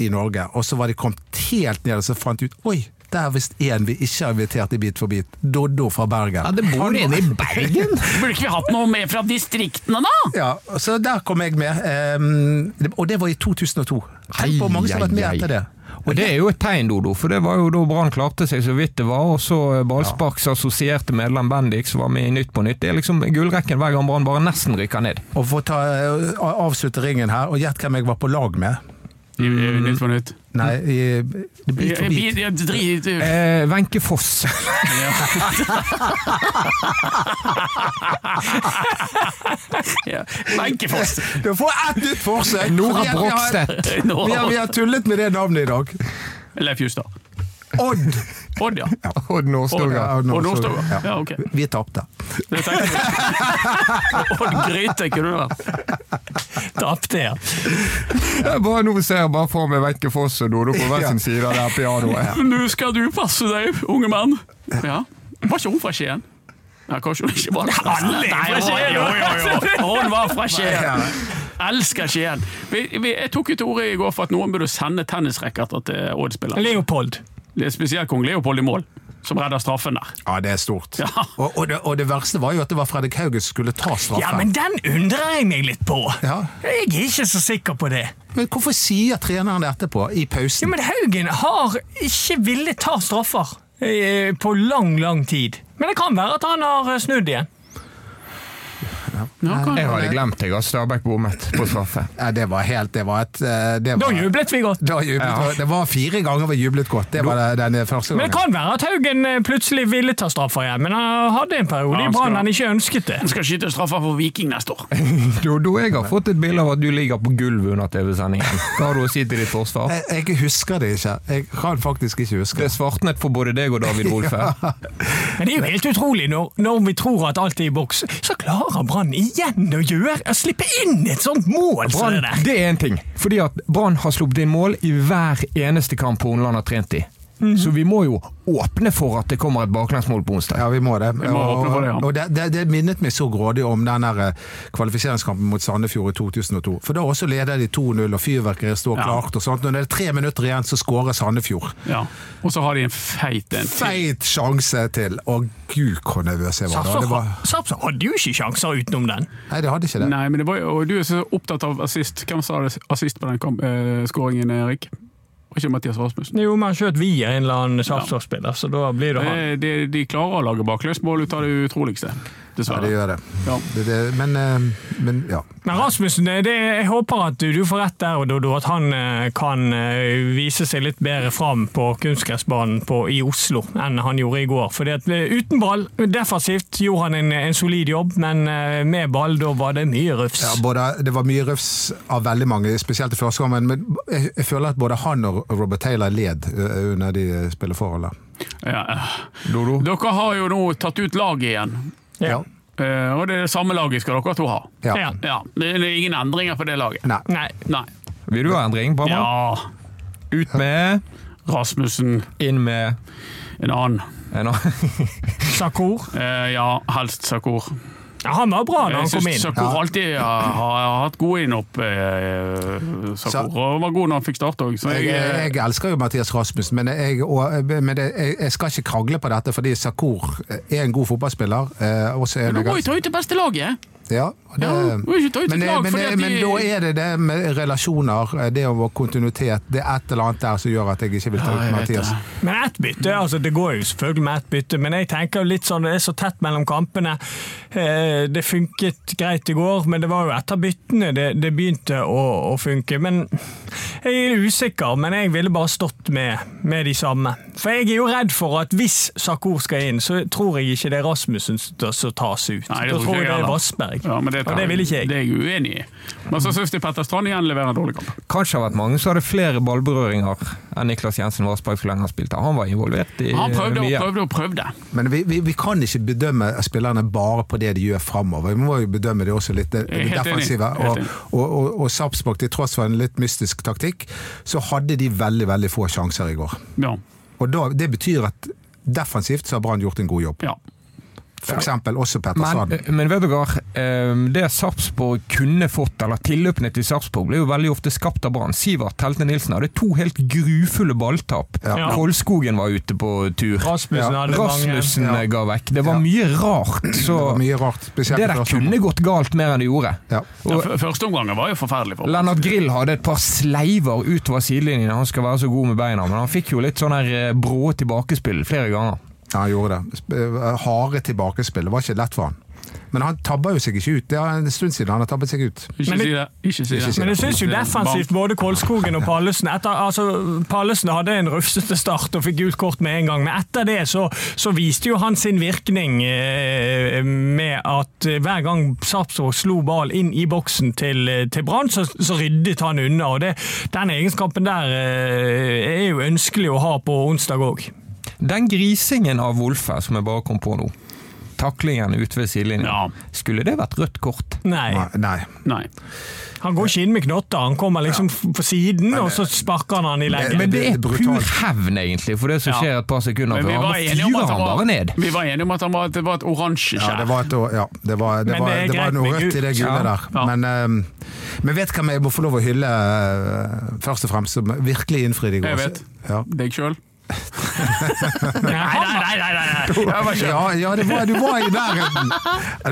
Speaker 5: i Norge. Og så var de kommet helt ned og så fant de ut Oi, det er visst en vi ikke har invitert i Bit for bit. Doddo fra Bergen.
Speaker 2: Ja, det bor en i Bergen! *laughs*
Speaker 4: Burde ikke vi hatt noe med fra distriktene, da?
Speaker 5: Ja, så der kom jeg med. Um, og det var i 2002. Tenk på mange som har vært med etter det.
Speaker 2: Og det er jo et tegn, Dodo, for det var jo da Brann klarte seg så vidt det var. Og så Ballsparks assosierte medlem Bendik som var med i Nytt på Nytt. Det er liksom gullrekken hver gang Brann bare nesten rykker ned.
Speaker 5: Og for å ta, eh, avslutte ringen her, og gjett hvem jeg var på lag med?
Speaker 4: I, i Nytt på nytt.
Speaker 5: Nei, i, det blir for bit.
Speaker 2: Eh, Wenche Foss. *laughs* *laughs*
Speaker 4: Ja. Wenchefoss!
Speaker 5: Du får ett nytt forsøk!
Speaker 2: Nora Brogstedt.
Speaker 5: vi Vi vi har tullet med det navnet i dag.
Speaker 4: Leif Justad.
Speaker 5: Odd!
Speaker 4: Odd, ja.
Speaker 2: Odd
Speaker 4: Odd,
Speaker 2: Nordstoga.
Speaker 4: ja.
Speaker 5: Odd
Speaker 4: Odd
Speaker 5: Nordstoga. Ja.
Speaker 4: Ja, ok.
Speaker 5: Vi tapte. *laughs*
Speaker 4: Odd Gryte kunne det vært.
Speaker 3: Tapte, ja.
Speaker 2: Jeg bare nå ser jeg bare for meg Wenche Foss og Dodo på hver sin side av det her pianoet.
Speaker 4: Nå skal du passe deg, unge mann. Ja. Var ikke hun fra Skien? Ja, kanskje hun ikke var det.
Speaker 3: Alle er fra Skien.
Speaker 4: Jo, jo, jo. Hun var fra Skien. Elsker Skien. Jeg tok jo til orde i går for at noen burde sende tennisracketer til Odd-spillere.
Speaker 3: Leopold.
Speaker 4: Spesielt kong Leopold i mål, som redder straffen der.
Speaker 5: Ja, det er stort.
Speaker 4: Ja.
Speaker 5: Og, og, det, og det verste var jo at det var Fredrik Haugen som skulle ta straffen.
Speaker 3: Ja, men den undrer jeg meg litt på.
Speaker 5: Ja.
Speaker 3: Jeg er ikke så sikker på det.
Speaker 5: Men hvorfor sier treneren det etterpå, i pausen?
Speaker 3: Ja, men Haugen har ikke villet ta straffer eh, på lang, lang tid. Men det kan være at han har eh, snudd igjen.
Speaker 4: Ja,
Speaker 2: Jeg hadde glemt at Stabæk bommet på straffe.
Speaker 5: Ja, det var helt Det var et det var, Da
Speaker 3: jublet vi godt.
Speaker 5: da jublet, Det var fire ganger vi jublet godt. Det var den første gangen.
Speaker 3: Men det kan være at Haugen eh, plutselig ville ta straffer igjen, men han hadde en periode
Speaker 4: Ja,
Speaker 3: i Brann han ikke ønsket det.
Speaker 4: Han skal skyte straffer for Viking neste år. *laughs*
Speaker 2: Dodo, jeg har fått et bilde av at du ligger på gulvet under TV-sendingen. Hva har du å si til ditt forsvar?
Speaker 5: Jeg, jeg husker det ikke. Jeg kan faktisk ikke huske
Speaker 2: Det
Speaker 5: det.
Speaker 2: er svartnet for både deg og David Wolfe. *laughs*
Speaker 3: Men det er jo helt utrolig, når, når vi tror at alt er i boks, så klarer Brann igjen å gjøre å slippe inn et sånt mål som det der.
Speaker 2: det er én ting. Fordi at Brann har sluppet inn mål i hver eneste kamp Horneland har trent i. Så vi må jo åpne for at det kommer et baklengsmål på onsdag.
Speaker 5: Ja, vi må det.
Speaker 4: må åpne for det, ja.
Speaker 5: og, og det, det, det minnet meg så grådig om den der eh, kvalifiseringskampen mot Sandefjord i 2002. For da også leder de 2-0, og fyrverkeriet står
Speaker 4: Ja.
Speaker 5: klart. og sånt. Når det er tre minutter igjen, så skårer Sandefjord.
Speaker 4: Ja. Og så har de en feit en. til.
Speaker 5: Feit sjanse til! Å gud, hvor nervøs jeg var da. Var,
Speaker 3: Sarpsborg hadde jo ikke sjanser utenom den.
Speaker 5: nei, det hadde ikke det.
Speaker 4: Nei, men det var, og du er så opptatt av assist. Hvem sa assist på den kamp, eh, skåringen, Erik? Var ikke Mathias Rasmussen?
Speaker 3: Jo, man skjøt via en eller annen Sarpsborg-spiller, så da blir det han.
Speaker 4: Eh, De, de klarer å lage bakløsmål ut av det utroligste,
Speaker 5: Ja, det gjør det.
Speaker 4: Ja.
Speaker 5: det, det men, eh, men ja.
Speaker 3: Men Rasmussen, det, jeg håper at du, du får rett der, Dodo, at han eh, kan eh, vise seg litt bedre fram på kunstgressbanen i Oslo enn han gjorde i går. Fordi at Uten ball, defensivt, gjorde han en, en solid jobb, men med ball da var det mye rufs.
Speaker 5: Ja, både, det var mye røfs av veldig mange, spesielt i første gang, men jeg, jeg føler at både han og Robert Taylor led under de spilleforholdene.
Speaker 4: Ja.
Speaker 2: Dodo?
Speaker 4: Dere har jo nå tatt ut laget igjen,
Speaker 3: Ja.
Speaker 4: Eh, og det er det samme laget skal dere to ha.
Speaker 5: Ja.
Speaker 3: Ja.
Speaker 4: Det er ingen endringer på det laget.
Speaker 5: Nei.
Speaker 3: Nei.
Speaker 4: Nei.
Speaker 2: Vil du ha endring? Bramma?
Speaker 4: Ja,
Speaker 2: Ut med,
Speaker 4: Rasmussen,
Speaker 2: inn med
Speaker 4: en annen.
Speaker 2: en annen. *laughs*
Speaker 3: Sakur.
Speaker 4: Eh, ja, helst Sakur.
Speaker 3: Ja, han var bra når han kom inn.
Speaker 4: Sakur
Speaker 5: Sakura
Speaker 4: alltid har, har hatt gode innhopp. Eh,
Speaker 5: Så-
Speaker 4: Sakur og var god når han fikk starte òg.
Speaker 5: Jeg, jeg elsker jo Mathias Rasmussen, men, jeg, og, men det, jeg, jeg skal ikke krangle på dette, fordi Sakur er en god fotballspiller. Eh, er
Speaker 4: Men du må jo ta ut det beste laget!
Speaker 5: Ja, det,
Speaker 4: Ja,
Speaker 5: men,
Speaker 4: et lag
Speaker 5: men,
Speaker 4: de...
Speaker 5: men da er det det med relasjoner, det å kontinuitet. Det er et eller annet der som gjør at jeg ikke vil ta ut
Speaker 4: jeg
Speaker 5: Mathias.
Speaker 4: det.
Speaker 3: Men ett bytte, altså det går jo selvfølgelig med ett bytte, men jeg tenker jo litt sånn, det er så tett mellom kampene. Eh, Det funket greit i går, men det var jo etter byttene det, det begynte å, å funke. Men jeg er usikker, men jeg ville bare stått med, med de samme. For jeg er jo redd for at hvis Sakur skal inn, så tror jeg ikke det er Rasmussen som tas ut.
Speaker 4: Nei, det tror jeg,
Speaker 3: jeg det er. Vassberg.
Speaker 4: Ja, men det,
Speaker 3: Og det vil ikke jeg.
Speaker 4: Det er jeg uenig i. Men så syns de Petter Strand igjen leverer en dårlig kamp.
Speaker 2: Kanskje har vært mange som hadde flere ballberøringer enn Niklas Jensen Vassberg så lenge han spilte. Han var involvert i
Speaker 4: Han prøvde og
Speaker 2: mye.
Speaker 4: prøvde og prøvde.
Speaker 5: Men vi, vi, vi kan ikke bedømme spillerne bare på det de gjør framover. Vi må jo bedømme det også litt det, det defensive. Og, og, og, og Sarpsborg, til tross for en litt mystisk taktikk, så hadde de veldig veldig få sjanser i går.
Speaker 4: Ja.
Speaker 5: Og da, Det betyr at defensivt så har Brann gjort en god jobb.
Speaker 4: ja.
Speaker 5: For eksempel også Petter
Speaker 2: Men, men vet du, eh, det Sarpsborg kunne fått, eller tilløpene til Sarpsborg, ble jo veldig ofte skapt av Brann. Sivert Helte Nilsen hadde to helt grufulle balltap.
Speaker 5: Ja.
Speaker 2: Kolskogen var ute på tur.
Speaker 3: Rasmussen
Speaker 5: Ja.
Speaker 2: Rasmussen
Speaker 5: Ja.
Speaker 2: eh, ga vekk. Det var
Speaker 5: Ja.
Speaker 2: mye rart. Så
Speaker 5: Det mye rart.
Speaker 2: Det der kunne
Speaker 5: omgang.
Speaker 2: gått galt mer enn det gjorde.
Speaker 5: Ja.
Speaker 4: ja
Speaker 2: Og
Speaker 4: f- Første omgangen var jo forferdelig for
Speaker 2: Lennart Grill hadde et par sleiver utover sidelinjen. Han skal være så god med beina, men han fikk jo litt sånn her eh, brå tilbakespill flere ganger.
Speaker 5: Ja, han gjorde det. Sp- Harde tilbakespill. Det var ikke lett for han. Men han tabba jo seg ikke ut. Det er en stund siden han har tabbet seg ut.
Speaker 4: Ikke
Speaker 3: Men det-
Speaker 4: si det. Ikke si det.
Speaker 3: Men jeg syns jo defensivt både Kolskogen og Pallesen etter, altså, Pallesen hadde en rufsete start og fikk gult kort med en gang, men etter det så, så viste jo han sin virkning eh, med at eh, hver gang Sarpsborg slo ball inn i boksen til, eh, til Brann, så, så ryddet han unna. og det, Den egenskapen der eh, er jo ønskelig å ha på onsdag òg.
Speaker 2: Den grisingen av Wolfe som jeg bare kom på nå, taklingen ute ved sidelinjen,
Speaker 4: Ja.
Speaker 2: skulle det vært rødt kort?
Speaker 3: Nei,
Speaker 5: Nei. Nei.
Speaker 3: Han går ikke inn med knotter. Han kommer liksom på siden, og så sparker han han i leggen.
Speaker 2: Men det er pur hevn, egentlig, for det som skjer et par sekunder
Speaker 4: vi
Speaker 2: før.
Speaker 4: var
Speaker 2: Han fyrer han bare ned.
Speaker 4: vi var enige om at han var, det var et oransje
Speaker 5: Ja, det var, et, ja, det var, det var,
Speaker 3: det
Speaker 5: var noe rødt i det gule
Speaker 2: Ja.
Speaker 5: der. Men, eh, men vet hvem jeg må få lov å hylle uh, først og fremst, som virkelig innfridde i går?
Speaker 4: Jeg vet.
Speaker 5: Ja.
Speaker 4: Deg sjøl. *laughs*
Speaker 3: Nei, nei, nei, nei.
Speaker 5: Ja, ja det var, du var i nærheten!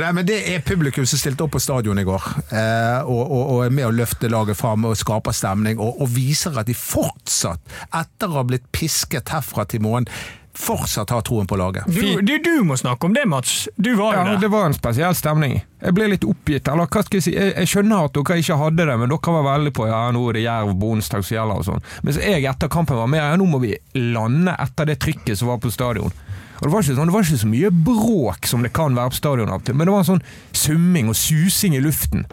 Speaker 5: Nei, men Det er publikum som stilte opp på stadion i går, eh, og, og, og er med å løfte laget fram og skaper stemning, og, og viser at de fortsatt, etter å ha blitt pisket herfra til månen, fortsatt har troen på laget.
Speaker 3: Du, du, du må snakke om det, Mats. Du var jo
Speaker 2: Ja,
Speaker 3: der.
Speaker 2: det var en spesiell stemning. Jeg ble litt oppgitt. Eller hva skal jeg si, jeg, jeg skjønner at dere ikke hadde det, men dere var veldig på ja, nå er det Jerv på onsdag som gjelder og sånn. Mens jeg etter kampen var mer ja, nå må vi lande etter det trykket som var på stadion. Og det var, ikke sånn, det var ikke så mye bråk som det kan være på stadion og men det var en sånn summing og susing i luften.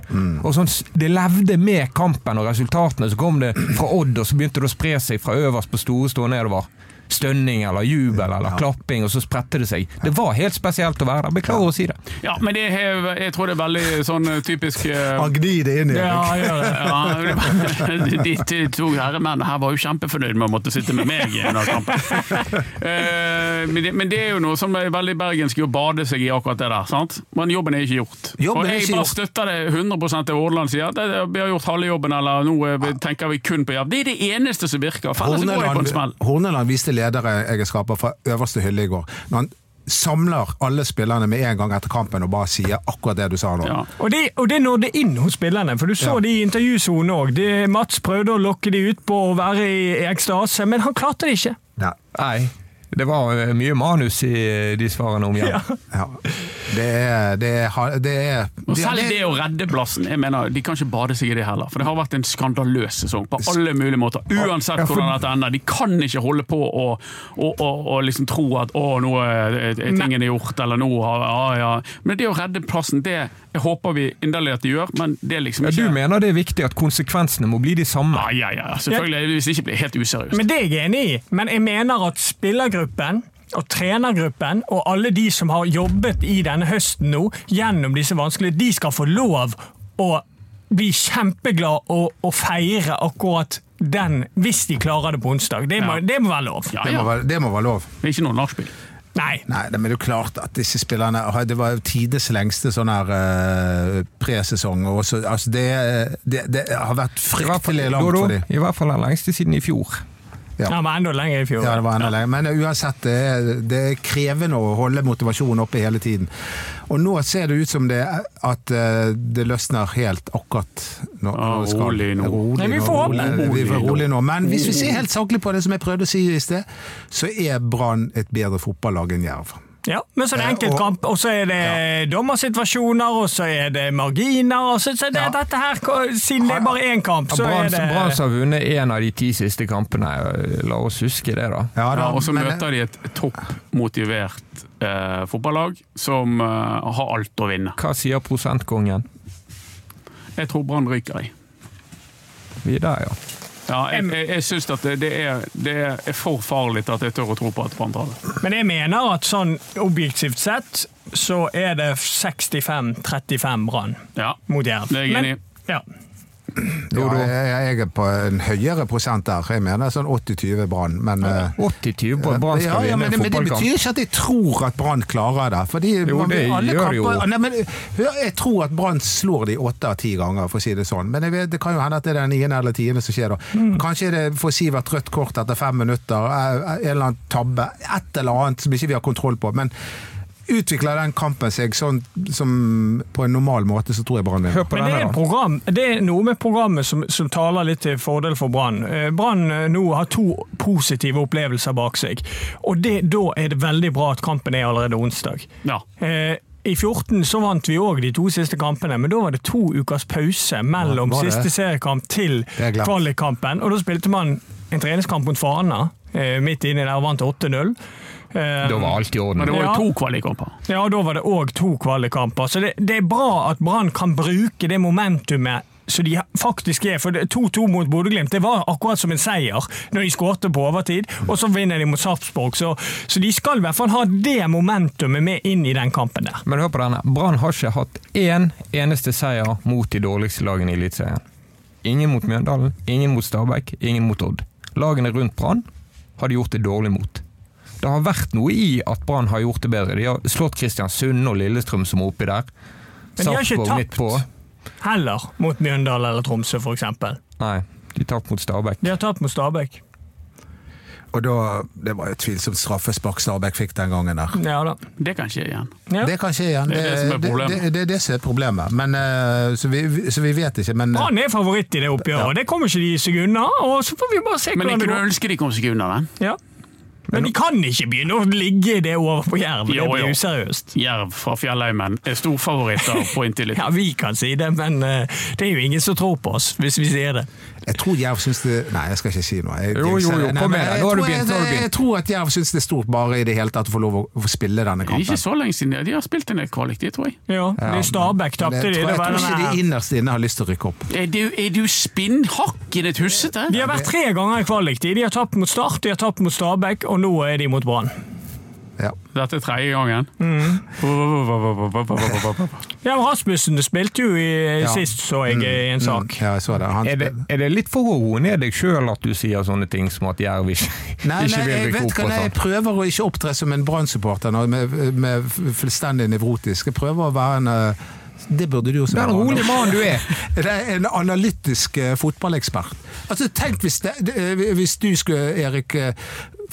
Speaker 2: Og sånn, Det levde med kampen og resultatene. Så kom det fra Odd, og så begynte det å spre seg fra øverst på store stå nedover. Stønning eller jubel eller klapping, og så spredte det seg. Det var helt spesielt å være der. Beklager å si det.
Speaker 4: Ja, men det er, jeg tror det er veldig sånn typisk eh,
Speaker 5: Han gnir det inn i
Speaker 3: Ja, det.
Speaker 4: Ja, det de, de to herremennene her var jo kjempefornøyd med å måtte sitte med meg i denne kampen. *laughs* Eh, men, det, men det er jo noe som er veldig bergensk å bade seg i akkurat det der. sant? Men jobben er ikke gjort.
Speaker 5: Jobben
Speaker 4: og jeg bare
Speaker 5: gjort.
Speaker 4: støtter det 100 det Aarland sier. Det, det, vi har gjort halve jobben, eller nå eh, tenker vi kun på jobb. Det er det eneste som virker. Smell.
Speaker 5: Horneland, Horneland viste lederegenskaper fra øverste hylle i går. Når han samler alle spillerne med en gang etter kampen og bare sier akkurat det du sa nå.
Speaker 4: Ja.
Speaker 3: Og det, og det nådde inn hos spillerne, for du så
Speaker 5: Ja.
Speaker 3: de i intervjusonen òg. Mats prøvde å lokke de ut på å være i ekstase, men han klarte det ikke.
Speaker 5: Nei.
Speaker 2: Nei. Det var eh, mye manus i eh, de svarene om Jan.
Speaker 5: Ja. Det er Det er, det er
Speaker 4: Og selv det å redde plassen, jeg mener, de kan ikke bade seg i det heller. For det har vært en skandaløs sesong på alle mulige måter. Uansett
Speaker 3: Ja, for-
Speaker 4: hvordan dette ender. De kan ikke holde på å, å, å, å liksom tro at å, nå er er tingene gjort, eller nå har ja, ja. Men det å redde plassen, det jeg håper vi inderlig at de gjør, men det er liksom
Speaker 2: Ja,
Speaker 4: ikke
Speaker 2: du mener det er viktig at konsekvensene må bli de samme?
Speaker 4: Ja, ja, ja, selvfølgelig. Hvis det ikke blir helt useriøst.
Speaker 3: Men det er jeg enig i. Men jeg mener at spillergruppen og trenergruppen og alle de som har jobbet i denne høsten nå, gjennom disse vanskelige, de skal få lov å bli kjempeglad og, og feire akkurat den, hvis de klarer det på onsdag. Det må,
Speaker 4: Ja.
Speaker 3: det må være lov.
Speaker 4: Ja,
Speaker 5: Det må, være, det må være lov.
Speaker 4: Det er ikke noe nachspiel.
Speaker 3: Nei.
Speaker 5: Nei, det- men det er jo klart at disse spillerne Det var jo tides lengste sånn her uh, presesong. og så- Altså det, det, det har vært fryktelig langt for dem.
Speaker 2: I hvert fall den lengste siden i fjor.
Speaker 5: Ja.
Speaker 3: Ja, men enda lenger i fjor.
Speaker 5: Ja, det var enda lenger. Men uansett, det er, det er krevende å holde motivasjonen oppe hele tiden. Og nå ser det ut som det, at eh, det løsner helt akkurat nå.
Speaker 4: Ja,
Speaker 5: skal-
Speaker 4: rolig nå.
Speaker 5: Rolig
Speaker 3: Nei, vi får håpe.
Speaker 5: vi får
Speaker 4: rolig
Speaker 5: nå. Men hvis vi ser helt saklig på det som jeg prøvde å si i sted, så er Brann et bedre fotballag enn Jerv.
Speaker 3: Ja, men så er det
Speaker 5: Eh,
Speaker 3: enkeltkamp, og så er det dommersituasjoner, og så er det marginer. og så, så det,
Speaker 5: Ja.
Speaker 3: dette her, Siden det er bare én kamp, så er det
Speaker 2: Brann har vunnet én av de ti siste kampene. La oss huske det, da.
Speaker 5: Ja, da,
Speaker 4: Ja, og så
Speaker 5: men-
Speaker 4: møter de et toppmotivert eh, fotballag som eh, har alt å vinne.
Speaker 2: Hva sier prosentkongen?
Speaker 4: Jeg tror Brann ryker i.
Speaker 2: Vi er der, ja.
Speaker 4: Ja, jeg, jeg, jeg syns at det, det, er, det er for farlig at jeg tør å tro på at Brann tar det.
Speaker 3: Men jeg mener at sånn objektivt sett så er det 65-35 Brann
Speaker 4: Ja,
Speaker 3: mot Jerv.
Speaker 4: det er jeg enig i.
Speaker 3: Ja.
Speaker 5: Ja, jeg, jeg er på en høyere prosent der. Jeg mener sånn 80-20 Brann, men ja,
Speaker 2: 80-20 på at Brann skal
Speaker 5: ja,
Speaker 2: vinne
Speaker 5: men,
Speaker 2: en
Speaker 5: men det betyr ikke at jeg tror at Brann klarer det. Fordi
Speaker 2: Jo,
Speaker 5: man-
Speaker 2: det gjør kamper, jo.
Speaker 5: Nei, men, hør, jeg tror at Brann slår de åtte av ti ganger, for å si det sånn. Men vet, det kan jo hende at det er den niende eller tiende som skjer da.
Speaker 2: Mm.
Speaker 5: Kanskje det for Sivert rødt kort etter fem minutter, eh, en eller annen tabbe, et eller annet som ikke vi har kontroll på. Men utvikler den kampen seg sånn som på en normal måte, så tror jeg Brann vinner.
Speaker 3: Men det er, program, det er noe med programmet som, som taler litt til fordel for Brann. Eh, Brann eh, nå har to positive opplevelser bak seg, og det, da er det veldig bra at kampen er allerede onsdag.
Speaker 4: Ja.
Speaker 3: Eh, I 14 så vant vi òg de to siste kampene, men da var det to ukers pause mellom
Speaker 5: ja,
Speaker 3: siste seriekamp til kvalikkampen. Og da spilte man en treningskamp mot Fana eh, midt inni der og vant 8-0. Eh,
Speaker 2: Da var alt i orden.
Speaker 4: Men det var jo
Speaker 3: Ja.
Speaker 4: to kvalikkamper.
Speaker 3: ja, da var det òg to kvalikkamper. Så det, det er bra at Brann kan bruke det momentumet så de faktisk er. For 2-2 mot Bodø-Glimt det var akkurat som en seier når de skårte på overtid, og så vinner de mot Sarpsborg. Så, så de skal i hvert fall ha det momentumet med inn i den kampen der.
Speaker 2: Men hør på denne. Brann har ikke hatt én eneste seier mot de dårligste lagene i Eliteserien. Ingen mot Mjøndalen, ingen mot Stabæk, ingen mot Odd. Lagene rundt Brann har de gjort det dårlig mot. Det har vært noe i at Brann har gjort det bedre. De har slått Kristiansund og Lillestrøm som er oppi der.
Speaker 3: Men de har ikke tapt. Heller mot Mjøndalen eller Tromsø, f.eks.
Speaker 2: Nei, de tapt mot Stabæk.
Speaker 3: De har tapt mot Stabæk.
Speaker 5: Og da, det var jo tvilsomt straffespark Stabæk fikk den gangen der.
Speaker 3: Ja da.
Speaker 4: Det kan skje igjen.
Speaker 3: Ja.
Speaker 5: Det kan skje igjen.
Speaker 4: Det er det som er
Speaker 5: det,
Speaker 4: problemet.
Speaker 5: det, det er det som er problemet. Men, eh, så, vi, så vi vet ikke. Men eh,
Speaker 3: Brann er favoritt i det oppgjøret, Ja. det kommer ikke de seg unna. Og så får vi bare se
Speaker 4: Men
Speaker 3: hvordan
Speaker 4: ikke
Speaker 3: det
Speaker 4: du
Speaker 3: går.
Speaker 4: ønsker de kom seg unna den?
Speaker 3: Ja. Men de kan ikke begynne å ligge det over på Jerv. Det blir useriøst.
Speaker 4: Jerv fra Fjellheimen er storfavoritter på *laughs* inntil.
Speaker 3: Ja, vi kan si det, men eh, det er jo ingen som tror på oss hvis vi sier det.
Speaker 5: Jeg tror Jerv syns det Nei, jeg skal ikke si noe. Jeg,
Speaker 2: Jo, jo, jo, kom med
Speaker 5: deg.
Speaker 2: nå har du begynt,
Speaker 5: Jeg,
Speaker 2: Jeg,
Speaker 5: jeg tror at Jerv syns det er stort bare i det hele tatt å få lov å spille denne
Speaker 4: Det er ikke så lenge siden de har spilt en del kvalik, det tror jeg.
Speaker 3: Ja, det er Stabæk tapte de.
Speaker 5: jeg tror ikke de innerst inne har lyst til å rykke opp.
Speaker 4: Er du, er du spinnhakkende tussete?
Speaker 3: De har vært tre ganger i kvaliktid. De har tapt mot Start, de har tapt mot Stabæk, og nå er de mot Brann.
Speaker 5: Ja.
Speaker 4: Dette er tredje gangen.
Speaker 3: Ja, Rasmussen spilte jo i,
Speaker 5: Ja.
Speaker 3: sist, så jeg, i en sak.
Speaker 5: Ja, jeg så det. Han
Speaker 2: Er det, er det litt for å roe ned deg sjøl at du sier sånne ting som at Jerv ikke,
Speaker 5: Nei,
Speaker 2: ikke
Speaker 5: nei,
Speaker 2: vil rykke opp?
Speaker 5: nei, jeg prøver å ikke opptre som en Brann-supporter med, med fullstendig nevrotisk. Jeg prøver å være en eh, Det burde du også
Speaker 2: være. Den rolige rolig mann du er. *laughs*
Speaker 5: Det er en analytisk eh, fotballekspert. Altså, tenk hvis, det, det- hvis du skulle, Erik, eh,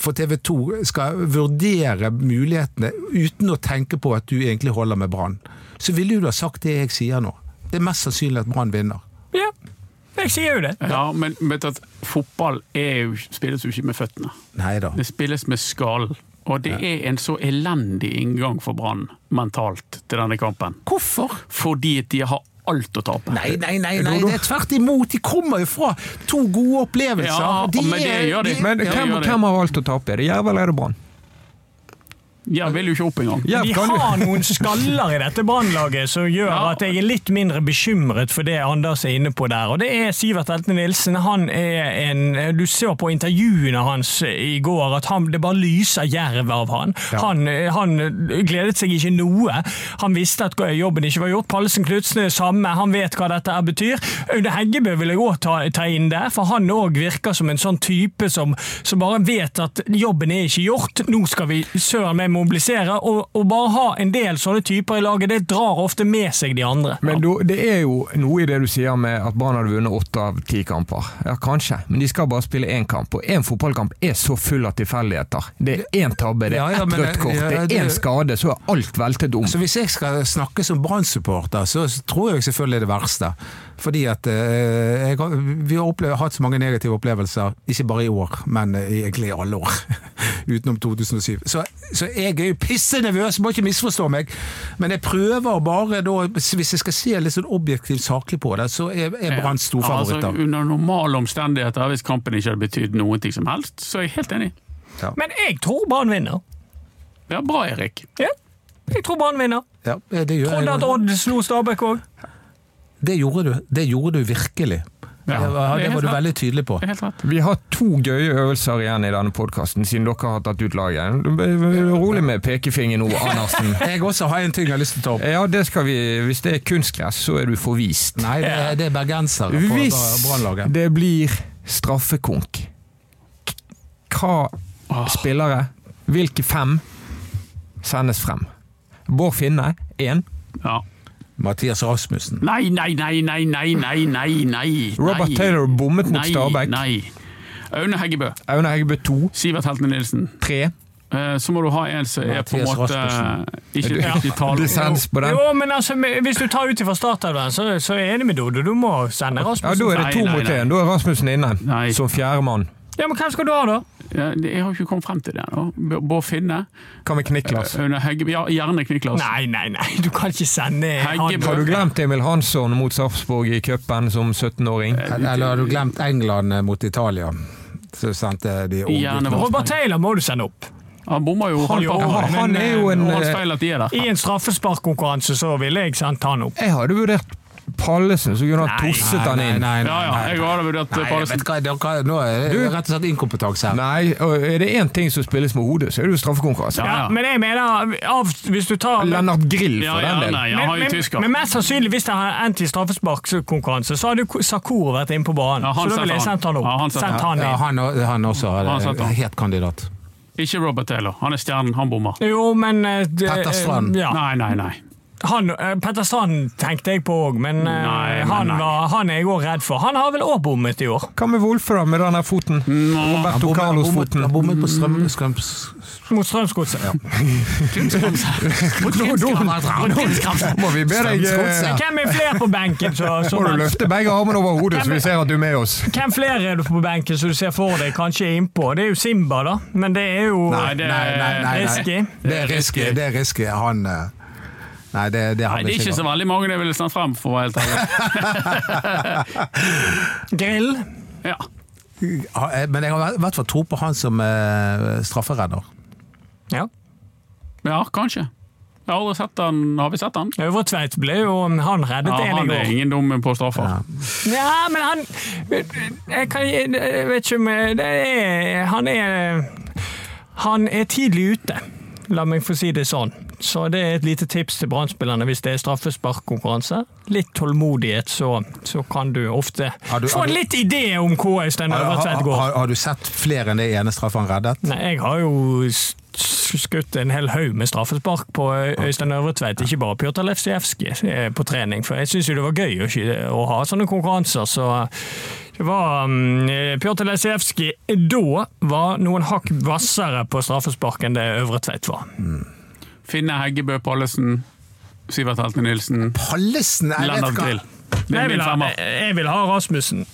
Speaker 5: for TV 2 skal vurdere mulighetene uten å tenke på at du egentlig holder med Brann. Så ville du ha sagt det jeg sier nå. Det er mest sannsynlig at Brann vinner.
Speaker 3: Ja, jeg sier jo det.
Speaker 4: Ja, men vet du at fotball er jo, spilles jo ikke med føttene.
Speaker 5: Neida.
Speaker 4: Det spilles med skallen. Og det er en så elendig inngang for Brann mentalt til denne kampen.
Speaker 5: Hvorfor?
Speaker 4: Fordi de har alt å tape.
Speaker 5: Nei, nei, nei, nei, det er tvert imot. De kommer jo fra to gode opplevelser.
Speaker 4: Ja,
Speaker 5: De
Speaker 4: men det
Speaker 5: er-
Speaker 4: gjør de.
Speaker 2: Men
Speaker 4: Ja,
Speaker 2: hvem,
Speaker 4: gjør
Speaker 2: hvem har valgt å tape? Er det Jerv eller er det Brann?
Speaker 4: Jeg vil jo ikke opp engang.
Speaker 2: Ja,
Speaker 3: De har noen skaller i dette brannlaget som gjør
Speaker 4: Ja.
Speaker 3: at jeg er litt mindre bekymret for det Anders er inne på der. Og det er Sivert Elten Nilsen. Han er en Du ser på intervjuene hans i går at han, det bare lyser jerv av han. Han, han gledet seg ikke noe. Han visste at jobben ikke var gjort. Pallesen Knutsen er det samme. Han vet hva dette betyr. Aune Heggebø vil jeg òg ta, ta inn der, for han òg virker som en sånn type som, som bare vet at jobben er ikke gjort. Nå skal vi søren meg mobilisere. Og, og bare ha en del sånne typer i laget, det drar ofte med seg de andre.
Speaker 2: Men du, det er jo noe i det du sier med at Brann hadde vunnet åtte av ti kamper. Ja, kanskje, men de skal bare spille én kamp. Og én fotballkamp er så full av tilfeldigheter. Det er én tabbe, det
Speaker 5: Ja,
Speaker 2: er
Speaker 5: ja,
Speaker 2: ett
Speaker 5: men,
Speaker 2: rødt kort,
Speaker 5: ja,
Speaker 2: det er én skade, så er alt veltet om.
Speaker 5: Så hvis jeg skal snakke som Brann-supporter, så tror jeg selvfølgelig det verste. Fordi at eh, jeg, vi har opplevd, hatt så mange negative opplevelser, ikke bare i år, men eh, egentlig i alle år. *laughs* Utenom 2007. Så, så jeg er jo pissenervøs, må ikke misforstå meg. Men jeg prøver bare da, hvis jeg skal se litt sånn objektivt saklig på det, så er, er Brann storfavoritter.
Speaker 4: Altså, under normale omstendigheter, hvis kampen ikke hadde betydd noen ting som helst, så er jeg helt enig.
Speaker 3: Men jeg tror Brann vinner.
Speaker 4: Ja, bra, Erik.
Speaker 3: Ja, jeg tror Brann vinner.
Speaker 5: Ja, det, gjør
Speaker 3: Trodde at. Odd slo Stabæk òg.
Speaker 5: Det gjorde du. Det gjorde du virkelig.
Speaker 4: Ja,
Speaker 5: det, var, du veldig tydelig på.
Speaker 4: Det helt rett.
Speaker 2: Vi har to gøye øvelser igjen i denne podkasten, siden dere har tatt ut laget. Rolig med pekefingeren nå, Andersen. *laughs*
Speaker 5: Jeg også har en ting jeg har lyst til å ta opp.
Speaker 2: Ja, det skal vi. Hvis det er kunstgress, så er du forvist.
Speaker 5: Nei, det, er- det er bergensere på Brannlaget.
Speaker 2: Hvis det blir straffekonk, hva spillere, hvilke fem, sendes frem? Bård Finne, én.
Speaker 4: Ja.
Speaker 5: Mathias Rasmussen.
Speaker 4: Nei, nei, nei, nei, nei, nei, nei, nei.
Speaker 2: Robert
Speaker 4: nei.
Speaker 2: Taylor bommet mot Stabæk.
Speaker 4: Nei. Aune Heggebø.
Speaker 2: Aune Heggebø to.
Speaker 4: Sivert Heltene Nilsen.
Speaker 2: Tre.
Speaker 4: Eh, Så må du ha en som er på en måte ikke
Speaker 2: Ja.
Speaker 4: riktig tale. *laughs*
Speaker 2: Dissens på den.
Speaker 3: Jo, men altså, hvis du tar ut ifra startelveren, så, så er jeg enig med Dodo. Du må sende Rasmussen.
Speaker 2: Ja, Da er det to
Speaker 4: nei,
Speaker 2: mot én. Da er Rasmussen inne
Speaker 4: Nei.
Speaker 2: som fjerdemann.
Speaker 3: Ja, men hvem skal du ha, da?
Speaker 4: Ja, Jeg har ikke kommet frem til det ennå. Bård Finne.
Speaker 2: Hva med Kniklas?
Speaker 4: Aune Heggebø. Ja, gjerne Kniklas.
Speaker 3: Nei, nei, nei, du kan ikke sende
Speaker 4: Heggebø.
Speaker 2: Har du glemt Emil Hansson mot Sarpsborg i cupen som 17-åring?
Speaker 5: Eller har du glemt England eh, mot Italia? Så sendte de
Speaker 3: Robert Taylor må du sende opp.
Speaker 4: Han bommer jo
Speaker 3: Han
Speaker 4: halvparten.
Speaker 2: Han er jo en eh,
Speaker 4: der.
Speaker 3: I en straffesparkkonkurranse så ville jeg sendt han opp.
Speaker 2: Jeg hadde vurdert Pallesen, så kunne han tosset han inn.
Speaker 5: Nei, nei,
Speaker 4: Ja, ja, jeg hadde vurdert
Speaker 5: Nei,
Speaker 4: Pallesen.
Speaker 5: hva, nå er det rett og slett inkompetanse her.
Speaker 2: Nei, og er det én ting som spilles med hodet, så er det jo straffekonkurranse.
Speaker 4: Ja,
Speaker 3: men jeg mener, av, hvis du tar
Speaker 2: Lennart Grill,
Speaker 4: Ja,
Speaker 2: for den del.
Speaker 3: men,
Speaker 4: har
Speaker 3: men, men mest sannsynlig, hvis det hadde endt i straffesparkkonkurranse, så hadde jo Sakura vært inne på banen.
Speaker 4: Ja,
Speaker 3: så da ville jeg sendt han opp.
Speaker 4: han.
Speaker 3: Sendt han
Speaker 5: Ja, han, han også er
Speaker 4: han.
Speaker 5: het kandidat.
Speaker 4: Ikke Robert Taylor. Han er stjernen, han bommer.
Speaker 3: Jo, men eh, det-
Speaker 5: Petter Strand.
Speaker 3: Ja.
Speaker 4: Nei, nei, nei.
Speaker 3: Han, eh, Petter Strand tenkte jeg på òg, men, eh,
Speaker 4: Nei, men
Speaker 3: han,
Speaker 4: nei.
Speaker 3: var, han er jeg òg redd for. Han har vel òg bommet i år.
Speaker 2: Hva med Wolfe, da, med den der foten?
Speaker 5: Han
Speaker 2: Roberto Carlos-foten.
Speaker 5: han bommet på strøm... strøm
Speaker 3: Mot Strømsgodset.
Speaker 2: Må vi be deg eh,
Speaker 3: Hvem er flere på benken? Så, så
Speaker 2: Må du løfte begge armene over hodet, så vi ser at du er med oss.
Speaker 3: Hvem flere er du på benken som du ser for deg kanskje er innpå? Det er jo Simba, da. Men det er jo
Speaker 4: Nei, det-
Speaker 3: risky.
Speaker 5: Det er risky. Det er risky. Han Nei, det, det
Speaker 4: Nei, det er ikke så veldig mange det ville snart frem, for å være helt ærlig. *laughs*
Speaker 3: Grill.
Speaker 4: Ja.
Speaker 5: Eh, Men jeg har i hvert fall tro på han som eh, strafferedder.
Speaker 3: Ja.
Speaker 4: ja, kanskje. Jeg har aldri sett han. Har vi sett han?
Speaker 3: Øvre Tveit ble jo Han reddet
Speaker 4: Ja,
Speaker 3: en i
Speaker 4: han er ingen dum på straffer.
Speaker 5: Ja.
Speaker 3: Ja, men han Jeg, kan, jeg vet ikke om det er Han er Han er tidlig ute. La meg få si det sånn. Så det er et lite tips til Brann-spillerne hvis det er straffesparkkonkurranse. Litt tålmodighet, så, så kan du ofte
Speaker 5: du-
Speaker 3: få en litt idé om hvor Øystein Øvertveit går.
Speaker 5: Har, har, har du sett flere enn det ene straffet han reddet?
Speaker 3: Nei, jeg har jo skutt en hel haug med straffespark på Øystein Øvretveit, ikke bare Pjotr Lefsijevskij eh, på trening. For jeg syns jo det var gøy å, å ha sånne konkurranser, så det var um, Pjotr Lesijevskij da var noen hakk hvassere på straffespark enn det Øvretveit var.
Speaker 4: Finne Heggebø Pallesen, Sivert Helte Nilsen,
Speaker 5: Pallesen! Jeg
Speaker 4: Land
Speaker 5: vet hva.
Speaker 3: Jeg vil, ha, jeg vil ha Rasmussen.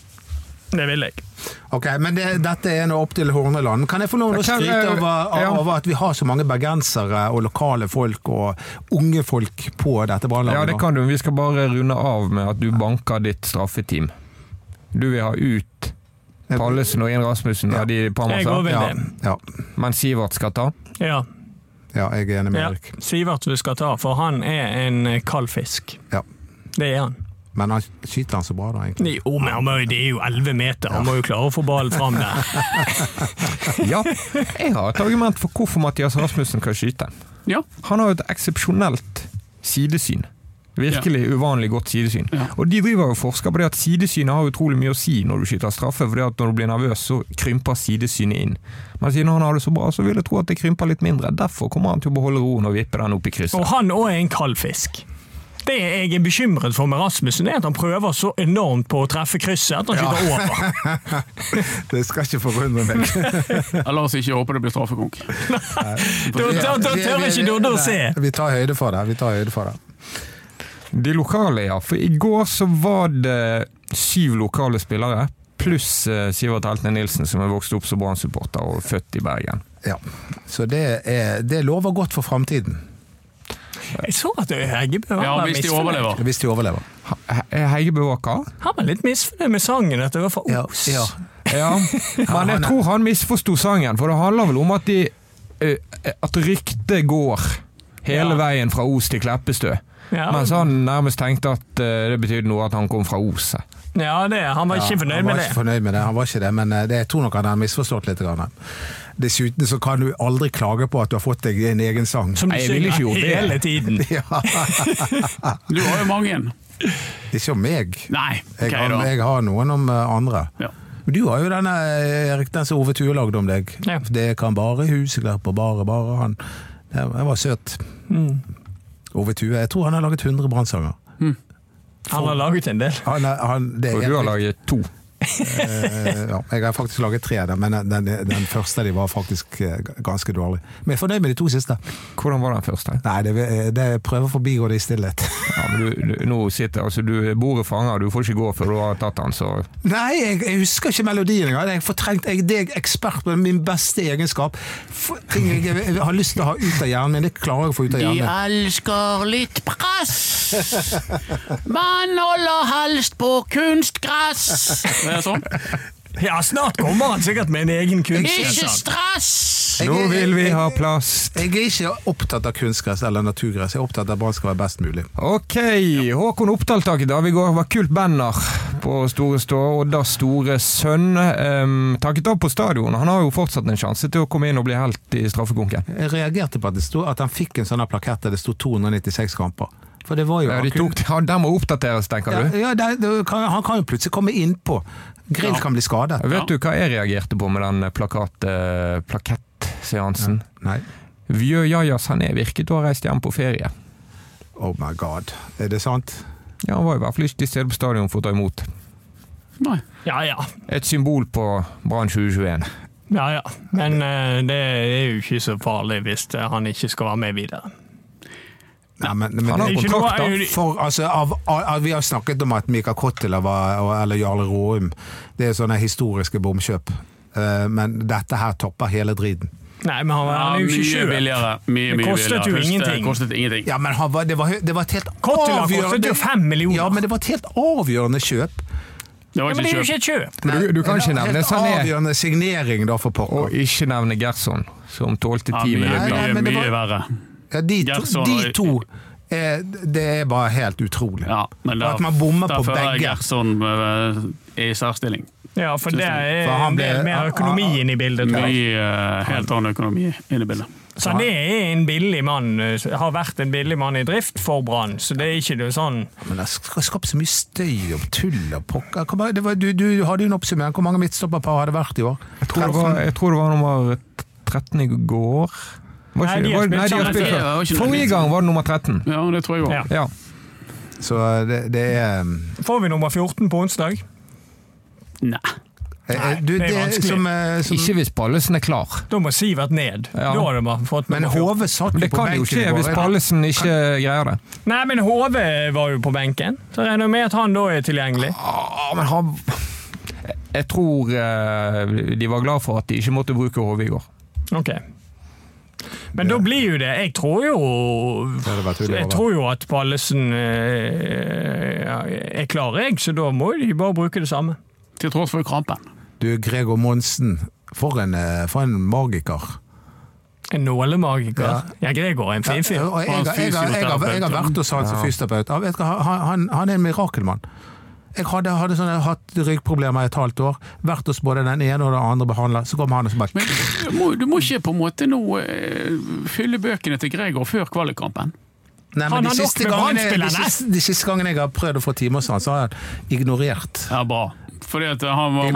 Speaker 3: Det vil jeg.
Speaker 5: Ok, men det, Dette er nå opp til Horneland. Kan jeg få lov til å skryte
Speaker 2: eh,
Speaker 5: over,
Speaker 2: ja.
Speaker 5: over at vi har så mange bergensere og lokale folk og unge folk på dette
Speaker 2: Ja, det kan du. Vi skal bare runde av med at du banker ditt straffeteam. Du vil ha ut Pallesen og Inn Rasmussen av de
Speaker 3: Jeg går ved
Speaker 5: ja,
Speaker 3: det.
Speaker 5: ja,
Speaker 2: men Sivert skal ta.
Speaker 3: Ja,
Speaker 5: ja, jeg er enig med
Speaker 3: ja.
Speaker 5: Erik.
Speaker 3: Sivert vi skal ta, for han er en kald fisk.
Speaker 5: Ja.
Speaker 3: Det er han.
Speaker 5: Men han skyter han så bra, da, egentlig.
Speaker 3: Jo, men han må, det er jo 11 meter, han må jo klare å få ballen fram der. *laughs*
Speaker 2: Ja, jeg har et argument for hvorfor Mathias Rasmussen kan skyte.
Speaker 4: Ja.
Speaker 2: Han har jo et eksepsjonelt sidesyn. Virkelig uvanlig godt sidesyn.
Speaker 4: Ja.
Speaker 2: Og De driver jo og forsker på det at sidesynet har utrolig mye å si når du skyter straffe. fordi at Når du blir nervøs, så krymper sidesynet inn. Men siden han har det så bra, så vil jeg tro at det krymper litt mindre. Derfor kommer han til å beholde roen og vippe den opp i krysset.
Speaker 3: Og han òg er en kald fisk. Det jeg er bekymret for med Rasmussen, er at han prøver så enormt på å treffe krysset at han skyter over. *laughs*
Speaker 5: Det skal ikke forundre meg. *laughs*
Speaker 4: Ja, La oss ikke håpe det blir straffekonk.
Speaker 3: Da tør ikke Dodde å se.
Speaker 5: Vi tar høyde for det. Vi tar høyde for det.
Speaker 2: De lokale, ja. For i går så var det syv lokale spillere. Pluss eh, Sivert Heltne Nilsen, som er vokst opp som Brann-supporter og født i Bergen.
Speaker 5: Ja. Så det, er, det lover godt for framtiden.
Speaker 3: Jeg så at Heggebø var
Speaker 4: Ja, hvis de overlever.
Speaker 5: Hvis de overlever.
Speaker 2: He- Heggebø var hva?
Speaker 3: Han var litt misfornøyd med sangen, at det var for
Speaker 5: Ja,
Speaker 3: os.
Speaker 5: ja.
Speaker 2: Ja, *laughs* men jeg tror han misforsto sangen, for det handler vel om at, de, eh, at ryktet går hele
Speaker 3: Ja.
Speaker 2: veien fra Os til Kleppestø.
Speaker 3: Ja,
Speaker 2: Mens han nærmest tenkte at eh, det betydde noe at han kom fra Ose.
Speaker 3: ja det, han var
Speaker 5: Ja,
Speaker 3: ikke fornøyd
Speaker 5: han var
Speaker 3: med
Speaker 5: ikke
Speaker 3: det.
Speaker 5: fornøyd med det. Han var ikke det, men eh, det, jeg tror nok han har misforstått litt. Grann. Dessuten så kan du aldri klage på at du har fått deg en egen sang.
Speaker 3: Som du synger hele tiden. *laughs*
Speaker 5: Ja, *laughs*
Speaker 4: Du har jo mange.
Speaker 5: ikke om meg.
Speaker 4: Nei,
Speaker 5: Jeg,
Speaker 4: ok
Speaker 5: har, jeg har noen om eh, andre.
Speaker 4: Ja.
Speaker 5: Men Du har jo denne Erik, den som Ove Tue lagde om deg.
Speaker 3: Ja.
Speaker 5: Det kan bare huseklepper, bare, bare han. Det var søt.
Speaker 3: Mm.
Speaker 5: Ove Tue. Jeg tror han har laget 100 brannsanger.
Speaker 3: Han har laget en del.
Speaker 5: Han, er- han, det er
Speaker 2: Og du har laget to.
Speaker 5: Eh, ja, jeg har faktisk laget tre, der, men den, den første de var faktisk eh, ganske dårlig. Men jeg er fornøyd med de to siste.
Speaker 2: Hvordan var den første?
Speaker 5: Nei, det, det jeg prøver å forbigå det i stillhet. *laughs*
Speaker 2: Ja, men du, du, nå sitter altså du bordet fanger, du får ikke gå før du har tatt den, så
Speaker 5: Nei, jeg, jeg husker ikke melodien engang. Jeg, har fortrengt- jeg, det er ekspert på min beste egenskap. For, ting jeg, jeg har lyst til å ha ut av hjernen min, det klarer jeg å få ut av hjernen. De
Speaker 4: elsker litt press. Man holder helst på kunstgress. Det er sånn.
Speaker 3: Ja, snart kommer han sikkert med en egen kunstsang.
Speaker 4: stress!
Speaker 5: Jeg-
Speaker 2: Nå vil vi ha plast.
Speaker 5: Jeg er ikke opptatt av kunstgress eller naturgress, jeg er opptatt av at Brann skal være best mulig.
Speaker 2: Ok, Håkon Oppdaltak av i går. Var kult banner på Store Stå. Oddas store sønn um, takket av på stadion. Han har jo fortsatt en sjanse til å komme inn og bli helt i straffekonken.
Speaker 5: Jeg reagerte på at, det stod, at han fikk en sånn plakett der det sto 296 kamper. For det var jo
Speaker 2: Ja, de tok, den må oppdateres, tenker
Speaker 5: ja,
Speaker 2: du?
Speaker 5: ja, det, kan, Han kan jo plutselig komme innpå. Grill
Speaker 4: Ja.
Speaker 5: kan bli skadet.
Speaker 2: Vet du hva jeg reagerte på med den plakat, eh, plakettseansen?
Speaker 5: Nei.
Speaker 2: Vjø Jajas han er virket å ha reist hjem på ferie.
Speaker 5: Oh my god. Er det sant?
Speaker 2: Ja, Han var i hvert fall ikke til stede på stadion for å ta imot.
Speaker 4: Nei.
Speaker 3: Ja ja.
Speaker 2: Et symbol på Brann 2021.
Speaker 3: ja, ja. Men uh, det er jo ikke så farlig hvis eh, han ikke skal være med videre.
Speaker 5: Nei, men, men det-
Speaker 3: er noe-
Speaker 2: kontrakt, da.
Speaker 5: For, altså, av, av, vi har snakket om at Mika Kottila var, eller Jarle Råum Det er sånne historiske bomkjøp. Eh, men dette her topper hele driten.
Speaker 3: Nei, men han,
Speaker 4: Ja,
Speaker 3: han er jo ikke
Speaker 4: mye
Speaker 3: kjøpt.
Speaker 4: billigere. Mye,
Speaker 3: Det kostet
Speaker 4: billigere.
Speaker 3: jo
Speaker 4: Første
Speaker 3: ingenting.
Speaker 4: Kostet ingenting.
Speaker 5: Ja, men han var, det, var, det var et helt
Speaker 3: Kottila kostet jo fem millioner.
Speaker 5: Ja, men det var et helt avgjørende kjøp.
Speaker 4: Det var
Speaker 3: Ja, men det er jo
Speaker 4: ikke
Speaker 3: ikke et kjøp.
Speaker 2: Du, du kan ikke nevne
Speaker 5: helt
Speaker 2: Sané
Speaker 5: avgjørende signering, da, for pokker.
Speaker 2: og ikke nevne Gerson, som tålte
Speaker 4: Ja,
Speaker 2: ti
Speaker 4: mye,
Speaker 2: minutter.
Speaker 5: Nei,
Speaker 4: mye, mye verre.
Speaker 5: Ja, de, to, de to er, Det er bare helt utrolig.
Speaker 4: Ja, men
Speaker 5: der, at man bommer på begge.
Speaker 4: Gerson eh, i særstilling.
Speaker 3: Ja, for det er
Speaker 5: For
Speaker 3: del mer økonomi inn i bildet.
Speaker 4: Mye uh, helt annen økonomi inn i bildet.
Speaker 3: Så han er en billig mann, eh, har vært en billig mann i drift for Brann, så det er ikke det sånn
Speaker 5: Men det har skapt så mye støy og tull og pokker. Hvor det var- Du, du hadde jo en oppsummering. Hvor mange midtstopperpar har det vært i år?
Speaker 2: Jeg tror, det var, jeg tror det var nummer 13 i går. Var
Speaker 3: Nei, de har
Speaker 2: var-
Speaker 3: spilt
Speaker 2: nei, de har spilt før. Forrige gang var det nummer 13.
Speaker 4: Ja, det tror jeg òg.
Speaker 3: Ja.
Speaker 2: Ja.
Speaker 5: Så det, det er
Speaker 3: Får vi nummer 14 på onsdag?
Speaker 4: Nei.
Speaker 5: Nei, du,
Speaker 3: det er
Speaker 5: det, som, eh, som,
Speaker 2: Ikke hvis Pallesen er klar.
Speaker 3: Da må Sivert ned.
Speaker 2: Ja.
Speaker 3: Da har de fått
Speaker 5: Men
Speaker 3: nummer 14.
Speaker 5: Hove satt
Speaker 2: Men
Speaker 5: jo
Speaker 2: det
Speaker 5: på
Speaker 2: kan jo
Speaker 5: benken
Speaker 2: skje hvis
Speaker 5: ballesen
Speaker 2: Pallesen ikke greier det.
Speaker 3: Nei, men HV var jo på benken, så jeg regner med at han da er tilgjengelig.
Speaker 2: Ah, men han Jeg tror eh, de var glad for at de ikke måtte bruke HV i går.
Speaker 3: Ok. Men da blir jo det Jeg tror jo
Speaker 5: Det
Speaker 3: Jeg tror jo at Pallesen eh, er klar, jeg, så da må de bare bruke det samme.
Speaker 4: Til tross for krampen.
Speaker 5: Du, Gregor Monsen. For en, eh, for en magiker.
Speaker 3: En nålemagiker.
Speaker 5: Ja.
Speaker 3: Ja, Gregor er en fin fyr.
Speaker 5: Ja, jeg, jeg, jeg, jeg, jeg, har- jeg har vært hos han som fysioterapeut. Han, han er en mirakelmann. Jeg hadde, hadde sånne, hatt ryggproblemer i et halvt år. Vært hos både den ene og den andre behandler. Så kom han og så bare
Speaker 4: Men du må, du må ikke på en måte nå eh, fylle bøkene til Gregor før kvalikkampen.
Speaker 5: Nei, men de siste, gangene, de, siste, de siste gangene jeg har prøvd å få time hos han, så har han ignorert.
Speaker 4: Ja, bra. Fordi at han var
Speaker 5: Jeg.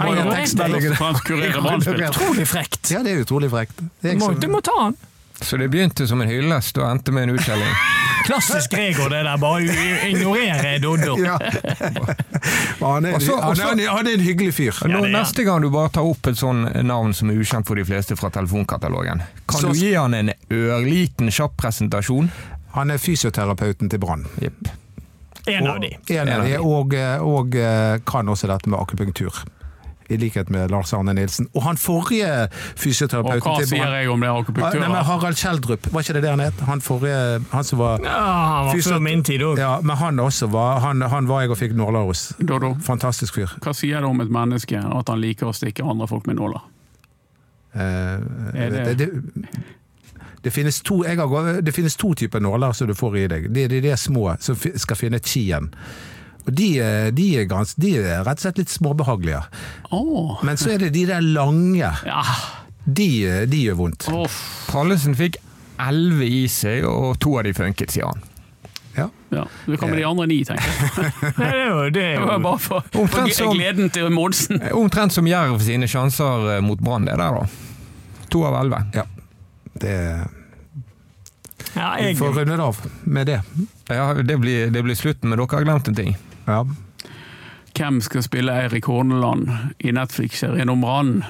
Speaker 3: Utrolig frekt.
Speaker 5: Ja, det er utrolig frekt. Er
Speaker 3: må, du må ta han.
Speaker 2: Så det begynte som en hyllest og endte med en uttelling. *laughs*
Speaker 3: Klassisk Gregor, det der. Bare ignorere Doddo. *laughs*
Speaker 5: Ja. han, er, han, er, han er en hyggelig fyr.
Speaker 2: Nå,
Speaker 3: er
Speaker 2: neste gang du bare tar opp et sånn navn som er ukjent for de fleste fra telefonkatalogen, kan
Speaker 5: Så-
Speaker 2: du gi han en ørliten, kjapp presentasjon?
Speaker 5: Han er fysioterapeuten til Brann.
Speaker 2: Yep.
Speaker 3: En av de.
Speaker 5: En av de, og, og eh, kan også dette med akupunktur. I likhet med Lars Arne Nilsen. Og han forrige
Speaker 4: Og
Speaker 5: fysioterapeuten
Speaker 4: hva sier jeg om det
Speaker 5: Ah, Nei, men? Harald Kjeldrup, var ikke det det han het? Han forrige, han som var
Speaker 3: Ja, han var før min tid òg.
Speaker 5: Ja, men han også var Han, han var jeg og fikk nåler hos.
Speaker 4: Dodo,
Speaker 5: Fantastisk fyr.
Speaker 4: hva sier det om et menneske at han liker å stikke andre folk med nåler?
Speaker 5: Eh,
Speaker 4: Er det-
Speaker 5: det, det, det, finnes to, jeg har, det finnes to typer nåler som du får i deg. Det er de, de små som fi- skal finne chien. Og de, er- de, er gans, de er rett og slett litt småbehagelige.
Speaker 4: Oh.
Speaker 5: Men så er det de der lange.
Speaker 4: ja.
Speaker 5: De, de gjør vondt.
Speaker 4: Oh.
Speaker 2: Pallesen fikk elleve i seg, og to av de funket, sier han.
Speaker 5: Ja.
Speaker 4: Ja, det kommer de andre ni, tenker jeg.
Speaker 3: Nei, *laughs* det er jo, det er
Speaker 4: Det var bare for, for
Speaker 2: Omtrent
Speaker 4: gleden til Monsen. *laughs*
Speaker 2: Omtrent som Jerv sine sjanser eh, mot Brann, det der, da. To av elleve.
Speaker 5: ja. Det
Speaker 3: ja,
Speaker 5: Vi får runde det av med det.
Speaker 2: Ja, det blir, det blir slutten, men dere har glemt en ting.
Speaker 5: Ja.
Speaker 4: Hvem skal spille Eirik Horneland i Netflix-serien om Brann?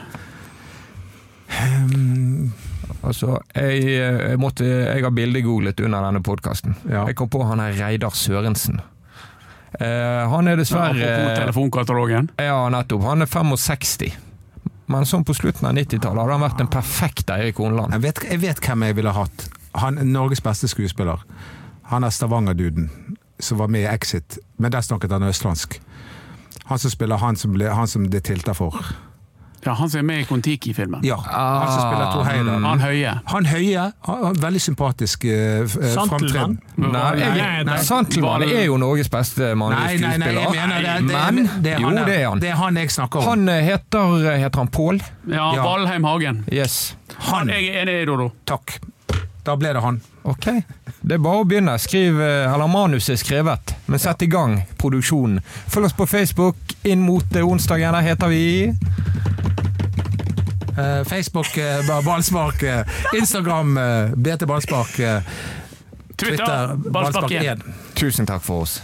Speaker 2: Altså, jeg, jeg, måtte, jeg har bildegooglet under denne podkasten.
Speaker 5: Ja.
Speaker 2: Jeg kom på han er Reidar Sørensen. Uh, han er
Speaker 4: dessverre
Speaker 2: dessverre
Speaker 4: telefonkatalogen.
Speaker 2: Ja, nettopp. Han er 65. Men sånn på slutten av 90-tallet hadde han vært en perfekt Eirik Horneland.
Speaker 5: Jeg, jeg vet hvem jeg ville hatt. Han er Norges beste skuespiller. Han er Stavanger-duden som var med i Exit, men der snakket han østlandsk. Han som spiller han som, ble, han som det tilta for.
Speaker 4: Ja, Han som er med i Kon-Tiki-filmen.
Speaker 5: Ja, han som spiller Tor Heyerdahl.
Speaker 4: Han Høie.
Speaker 5: Han Høie, han veldig sympatisk uh,
Speaker 3: Santelmann.
Speaker 5: framtreden.
Speaker 2: Nei,
Speaker 3: Nei, nei.
Speaker 2: Santelmann er jo Norges beste
Speaker 5: Nei,
Speaker 2: mannlige
Speaker 5: nei, nei, jeg
Speaker 2: skuespiller.
Speaker 5: mener det, det,
Speaker 2: Men
Speaker 5: det, er
Speaker 2: jo, det er han.
Speaker 5: Det er han jeg snakker om.
Speaker 2: Han eh, heter, heter han Pål?
Speaker 4: Ja,
Speaker 5: Ja.
Speaker 4: Valheim Hagen.
Speaker 2: Yes.
Speaker 5: Han.
Speaker 4: Jeg er enig, i Dodo.
Speaker 5: Takk. Da ble det han.
Speaker 2: Ok. Det er bare å begynne. Skriv, eh, eller Manuset er skrevet, men sett i gang produksjonen. Følg oss på Facebook inn mot eh, onsdagen. Der heter vi
Speaker 5: Eh, Facebook, uh, Ballspark. Instagram, BT Ballspark.
Speaker 4: Twitter,
Speaker 5: Twitter
Speaker 4: Ballspark
Speaker 5: Ballspark
Speaker 4: 1.
Speaker 5: 1.
Speaker 2: Tusen takk for oss.